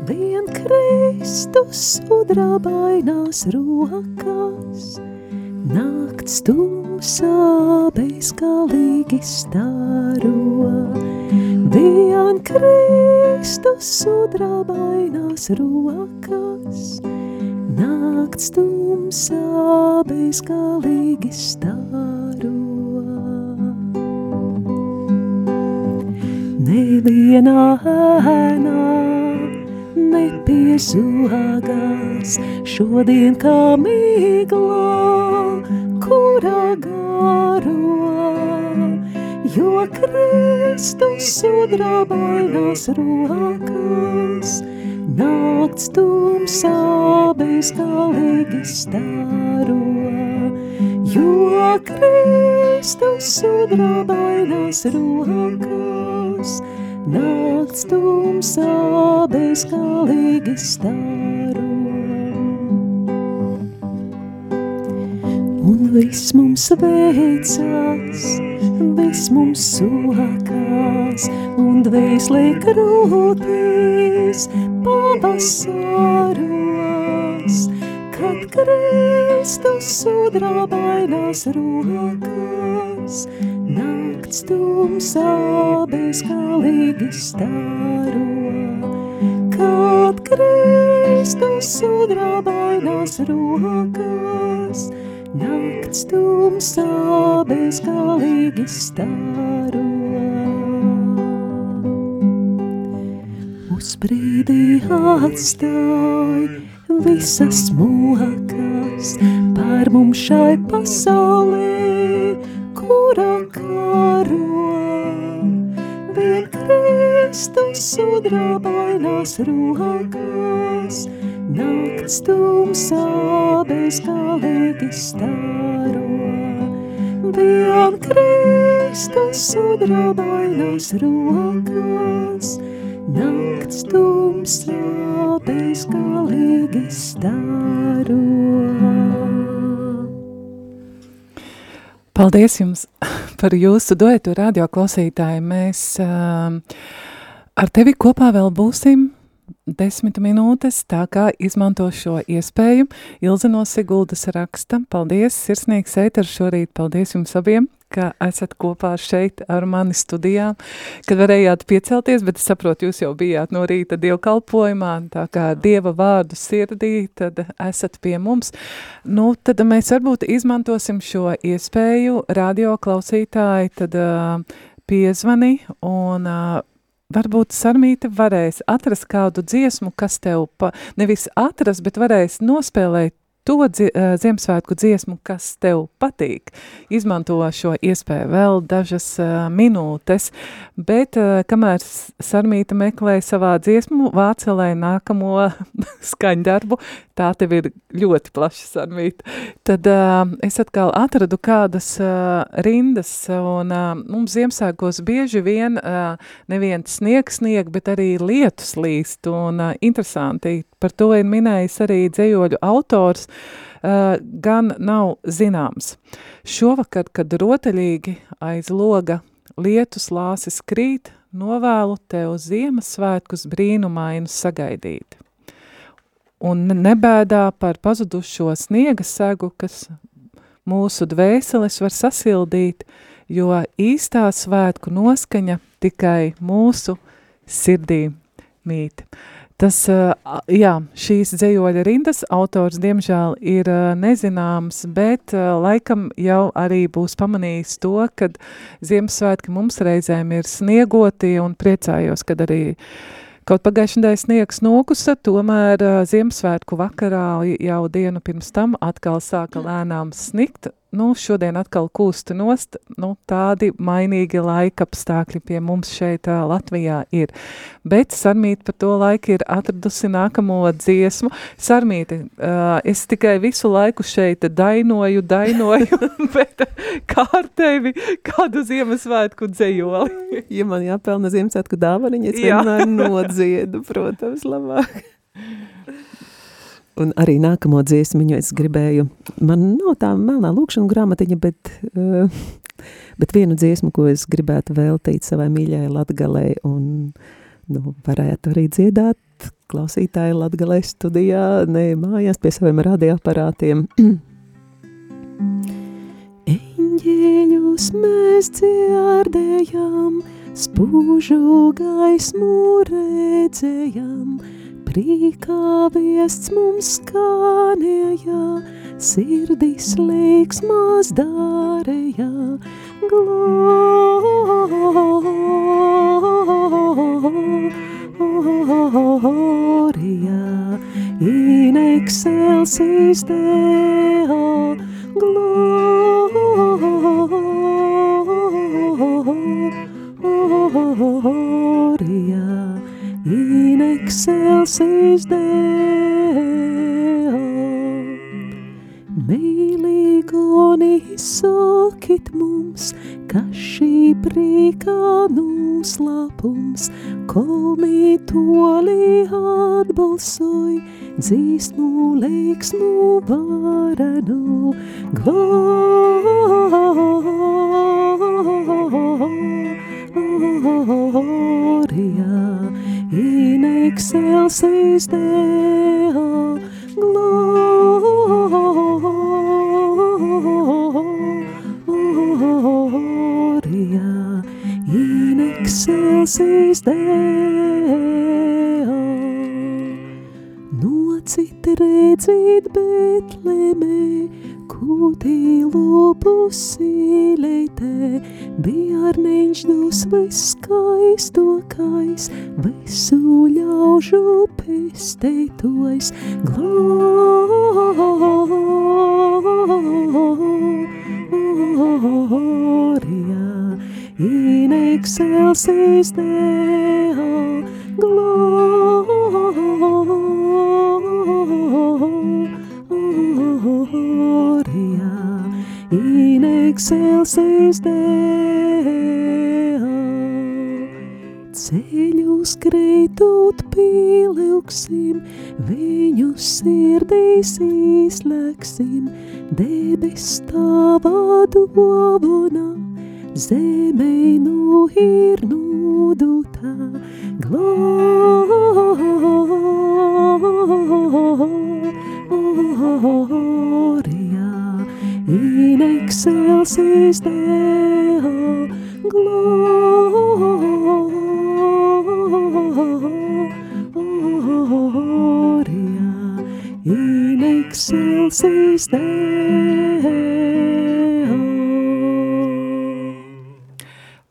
Vien Kristus sudrabainās rokas, nakts tumsā bezgalīgi staro. Vien Kristus sudrabainās rokas, nakts tumsā bezgalīgi staro. Nevienā ēnā nepiesūgās šodien kā mīglā, kurā garo, jo Kristus sudrabainās rokas, nakts tumsā bezgalīgi staro, jo Kristus sudrabainās rokas, nakts tumsā bezgalīgi staro. Un viss mums veicās, viss mums sokās, un dvēslē krūtīs pavasaros, kad Kristus sudrabainās rokas, nakts tumsā bezgalīgi staro. Kad Kristus sudrabainās rokas, nakts tumsā bezgalīgi staro. Uz brīdī atstāj visas mokas par mums šai pasaulē, kura karo. Vien Kristus sudrabainās rokas, nakts tumsā bezgalīgi staro. Vien Kristus sudrabainās rokas, nakts tumsā bezgalīgi staro. Paldies jums par jūsu duetu radio klausītāji. Mēs uh, ar tevi kopā vēl būsim desmit minūtes, tā kā izmanto šo iespēju. Ilze no Siguldas raksta, paldies, sirsnīgs ēters šorīt, paldies jums abiem, ka esat kopā šeit ar mani studijā, kad varējāt piecelties, bet es saprotu, jūs jau bijāt no rīta dievkalpojumā, tā kā Dieva vārdu sirdī, tad esat pie mums. Nu, tad mēs varbūt izmantosim šo iespēju, radio klausītāji, tad uh, piezvani un uh, varbūt Sarmīte varēs atrast kādu dziesmu, kas tev pa, nevis atrast, bet varēs nospēlēt to dzi Ziemassvētku dziesmu, kas tev patīk. Izmanto šo iespēju vēl dažas uh, minūtes, bet uh, kamēr Sarmīta meklē savā dziesmu vācelē nākamo skaņdarbu, tā tev ir ļoti plaša Sarmīta, tad uh, es atkal atradu kādas uh, rindas, un uh, mums Ziemassvētkos bieži vien uh, neviens sniegs snieg, bet arī lietus līst, un uh, interesanti, par to ir minējis arī dzējoļu autors, uh, gan nav zināms. Šovakar, kad rotaļīgi aiz loga lietus lāsis krīt, novēlu tev Ziemassvētkus brīnumainus sagaidīt. Un nebēdā par pazudušo sniega segu, kas mūsu dvēseles var sasildīt, jo īstā svētku noskaņa tikai mūsu sirdī mīt. Tas, jā, šīs dzējoļa rindas autors, diemžēl, ir nezināms, bet laikam jau arī būs pamanījis to, kad Ziemassvētki mums reizēm ir sniegoti un priecājos, kad arī kaut pagājušajā sniegs nokusa, tomēr Ziemassvētku vakarā jau dienu pirms tam atkal sāka lēnām snikt, nu, šodien atkal kūstu nost, nu, tādi mainīgi laika apstākļi pie mums šeit uh, Latvijā ir. Bet Sarmīte par to laiku ir atradusi nākamo dziesmu. Sarmīte, uh, es tikai visu laiku šeit dainoju, dainoju, bet kā ar tevi kādu Ziemassvētku dzējoli? ja man jāpelna Ziemassvētku dāvaniņa, es vienmēr nodziedu, protams, labāk. Un arī nākamo dziesmiņu es gribēju, man nav tā melnā lūkšana grāmatiņa, bet, uh, bet vienu dziesmu, ko es gribētu veltīt savai mīļai Latgalei, un nu, varētu arī dziedāt klausītāji Latgalei studijā, ne mājās pie saviem radioaparātiem. Eņģeļus mēs dzirdējām, spūžu gaismu redzējām, Prīkā viests mums skanēja, sirdis līksmās dārēja, gloria, in excelsis Deo, gloria, in excelsis Deo. Mīlīgoni sakit mums, ka šī prīkā noslēpums, kol mī toli atbalsoj, dzīsmu leiksmu varenu, gloria, in excelsis Deo, gloria, in excelsis Deo. Nocit redzīt Betlemē, kūtī lūpusīleitē, bjārniņš dus viskaistokais, pestētojas, gloria, in excelsis Deo, sirdīs izlēksim, debes tavā dāvana, zemē nu ir nūdutā, gloria, in excelsis Deo, gloria, excelsis Deo.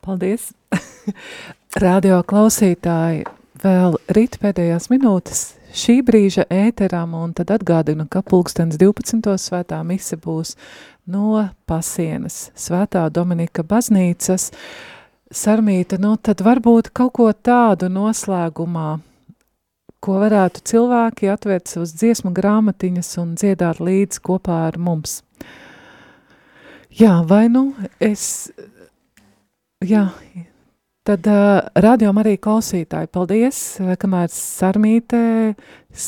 Paldies! Radio klausītāji, vēl rīt pēdējās minūtes šī brīža ēteram, un tad atgādinu, ka pulkstens 12. svētā mise būs no pasienas svētā Dominika baznīcas. Sarmīta, nu tad varbūt kaut ko tādu noslēgumā, ko varētu cilvēki atvērt savas dziesmu grāmatiņas un dziedāt līdz kopā ar mums. Jā, vai nu es, jā, Tad uh, radiom arī klausītāji, paldies, kamēr Sarmīte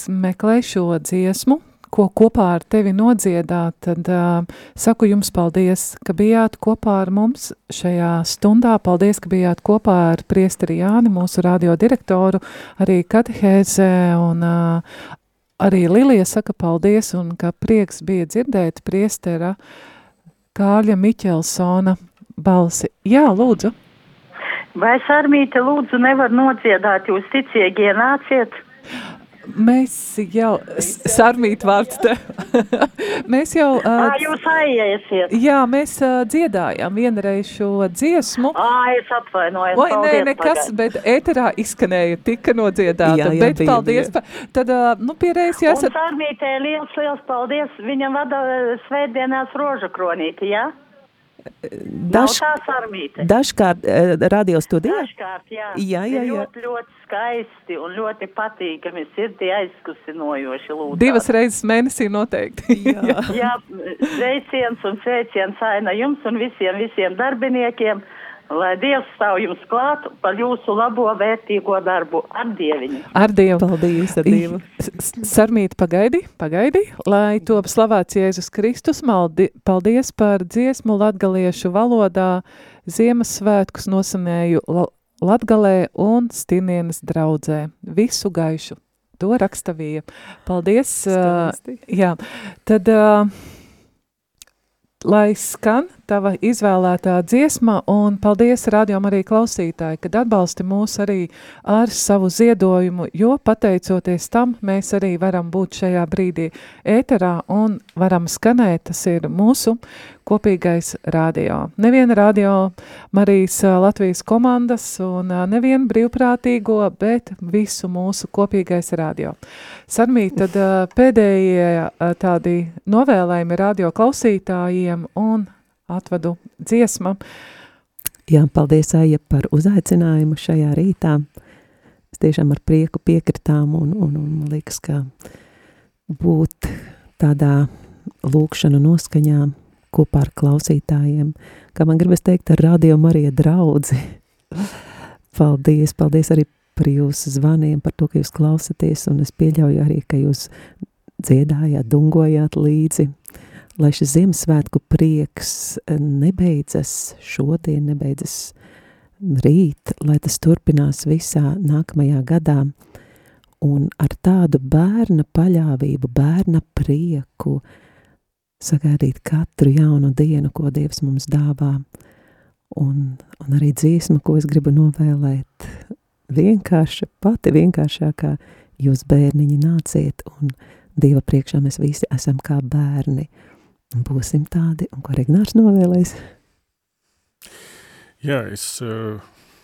meklē šo dziesmu, ko kopā ar tevi nodziedāt, tad uh, saku jums paldies, ka bijāt kopā ar mums šajā stundā. Paldies, ka bijāt kopā ar priesteri Jāni, mūsu radio direktoru, arī katehēzē un uh, arī Lilija saka paldies un ka prieks bija dzirdēt priestera Kāļa Miķelsona balsi. Jā, lūdzu! Vai Sarmīte lūdzu nevar nodziedāt, jūs ticīgi ienāciet? Mēs jau, sarmīt vārds te, mēs jau... Uh, Ā, jūs aiesiet. Jā, mēs uh, dziedājām vienreiz šo dziesmu. Ā, es atvainojos. Oi, nē, nekas, bet ēterā izskanēja, tika nodziedāta. Jā, jā, bet bija, paldies. Bija. Pa, tad, uh, nu, pierreiz jāsat... Un sarmītē liels, liels paldies. Viņam vada svētdienās rožu kronīti, jā? Ja? Daž, dažkārt uh, radio studijā? Dažkārt, jā. Jā, jā, jā. Ļoti, ļoti skaisti un ļoti patīkami sirdī aizkusinojoši lūdzu. Divas reizes mēnesī noteikti. jā. jā, sveiciens un sveiciens aina jums un visiem, visiem darbiniekiem. Lai Dievs stāv jums klāt par jūsu labo vērtīgo darbu ar Dieviņu. Ar Dievu. Paldies, ar Dievu. Sarmīt, pagaidi, pagaidi, lai top slavēts Jēzus Kristus. Maldi, paldies par dziesmu latgaliešu valodā. Ziemassvētkus nosanēju Latgalē un Stinienas draudzē. Visu gaišu. To rakstāvīja. Paldies. Skalisti. Uh, jā, tad... Uh, lai skan tava izvēlētā dziesma, un paldies rādījum arī klausītāji, kad atbalsti mūs arī ar savu ziedojumu, jo pateicoties tam, mēs arī varam būt šajā brīdī ēterā un varam skanēt, tas ir mūsu kopīgais radio. Neviena radio Marijas Latvijas komandas un nevienu brīvprātīgo, bet visu mūsu kopīgais radio. Sarmī, tad pēdējie tādi novēlējumi radio klausītājiem un atvadu dziesma. Jā, paldies, Aija, par uzaicinājumu šajā rītā. Es tiešām ar prieku piekritām un, un, un man liekas, ka būt tādā lūkšanu noskaņā kopā ar klausītājiem, kā man gribas teikt ar radio Marija draudzi. paldies, paldies arī par jūsu zvaniem, par to, ka jūs klausaties, un es pieļauju arī, ka jūs dziedājāt, dungojāt līdzi lai šis Ziemassvētku prieks eh, nebeidzas šodien, nebeidzas rīt, lai tas turpinās visā nākamajā gadā, un ar tādu bērna paļāvību, bērna prieku sagaidīt katru jaunu dienu, ko Dievs mums dāvā, un, un arī dziesma, ko es gribu novēlēt, vienkārša, pati vienkāršākā, jūs bērniņi nāciet, un Dieva priekšā mēs visi esam kā bērni, būsim tādi, un ko Regnārs novēlēs? Jā, es uh,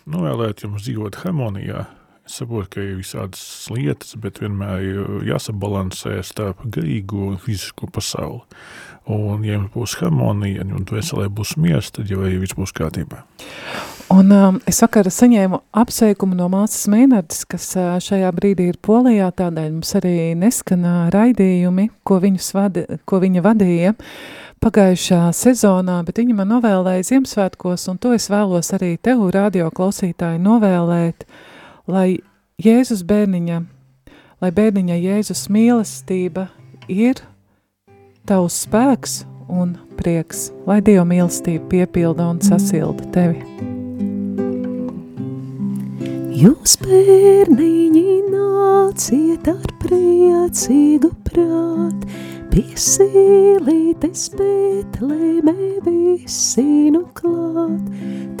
novēlētu jums dzīvot harmonijā. Es saprotu, ka ir visādas lietas, bet vienmēr jāsabalansē starp garīgo un fizisko pasauli. Un, ja jums būs harmonija, un dvēselē būs miers, tad jau viss būs kārtībā. Un um, es vakar saņēmu apsveikumu no māsas Mēnardas, kas uh, šajā brīdī ir Polijā, tādēļ mums arī neskan uh, raidījumi, ko, vadi, ko viņa vadīja pagājušā sezonā, bet viņa man novēlēja Ziemassvētkos, un to es vēlos arī tev, radio klausītāji, novēlēt, lai Jēzus bērniņa, lai bērniņa Jēzus mīlestība ir tavs spēks un prieks, lai Dieva mīlestība piepilda un sasilda tevi. Jūs bērniņi nāciet ar priecīgu prāt, pie sīlītes Betlēmē visi nu klāt,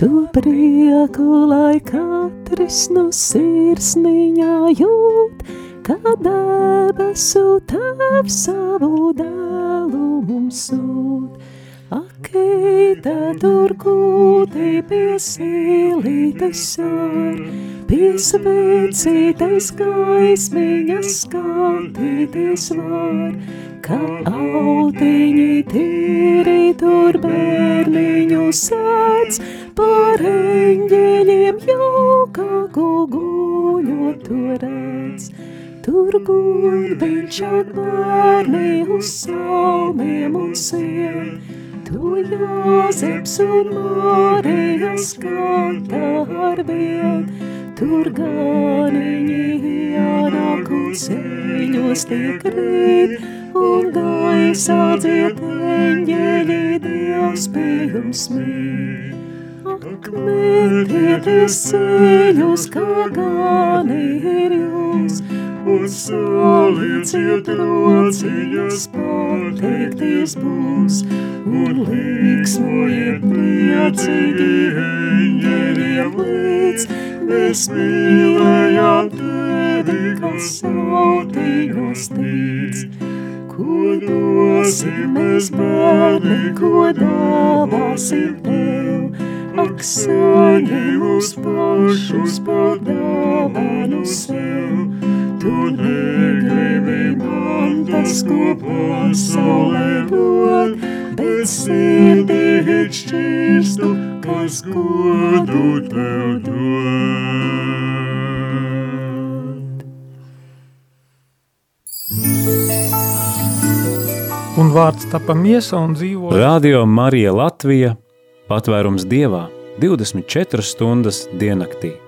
to prieku, lai katrs no sirsniņā jūt, kā debesu tēvs savu dēlu mums sūt. Akeita tur kūtī pie sīlītes sār, pie svecītes gaismiņas skatīties var, kā autiņi tīri tur bērniņu sēdz, par eņģeļiem jaukāku guļot tu redz. Tur guļ viņš ar bērni uz salmiem un sien, Tu Jāzeps un Mārijas skata ar vien, tur ganiņi jānāk un ceļos tiek rīt, un gaisā dziet eņģeļi Dievs pie jums mīt. Ak, metieties ceļus, kā gani ir jūs, un salīdziet rociņas pateikties būs, un līksmojiet priecīgi eņģeļiem līdz, mēs mīlējām tevi kas sautīgos tic. Ko dosim mēs bērni, ko dāvāsim tev? Ak, saņem uz pašus par dāvanu sev. Tu negribi man tas, ko pasaulē dod, bet sirdī šķirstu, kas godu tev dod. Un vārds tapa miesa un dzīvo. Radio Marija Latvija - patvērums dievā 24 stundas diennaktī.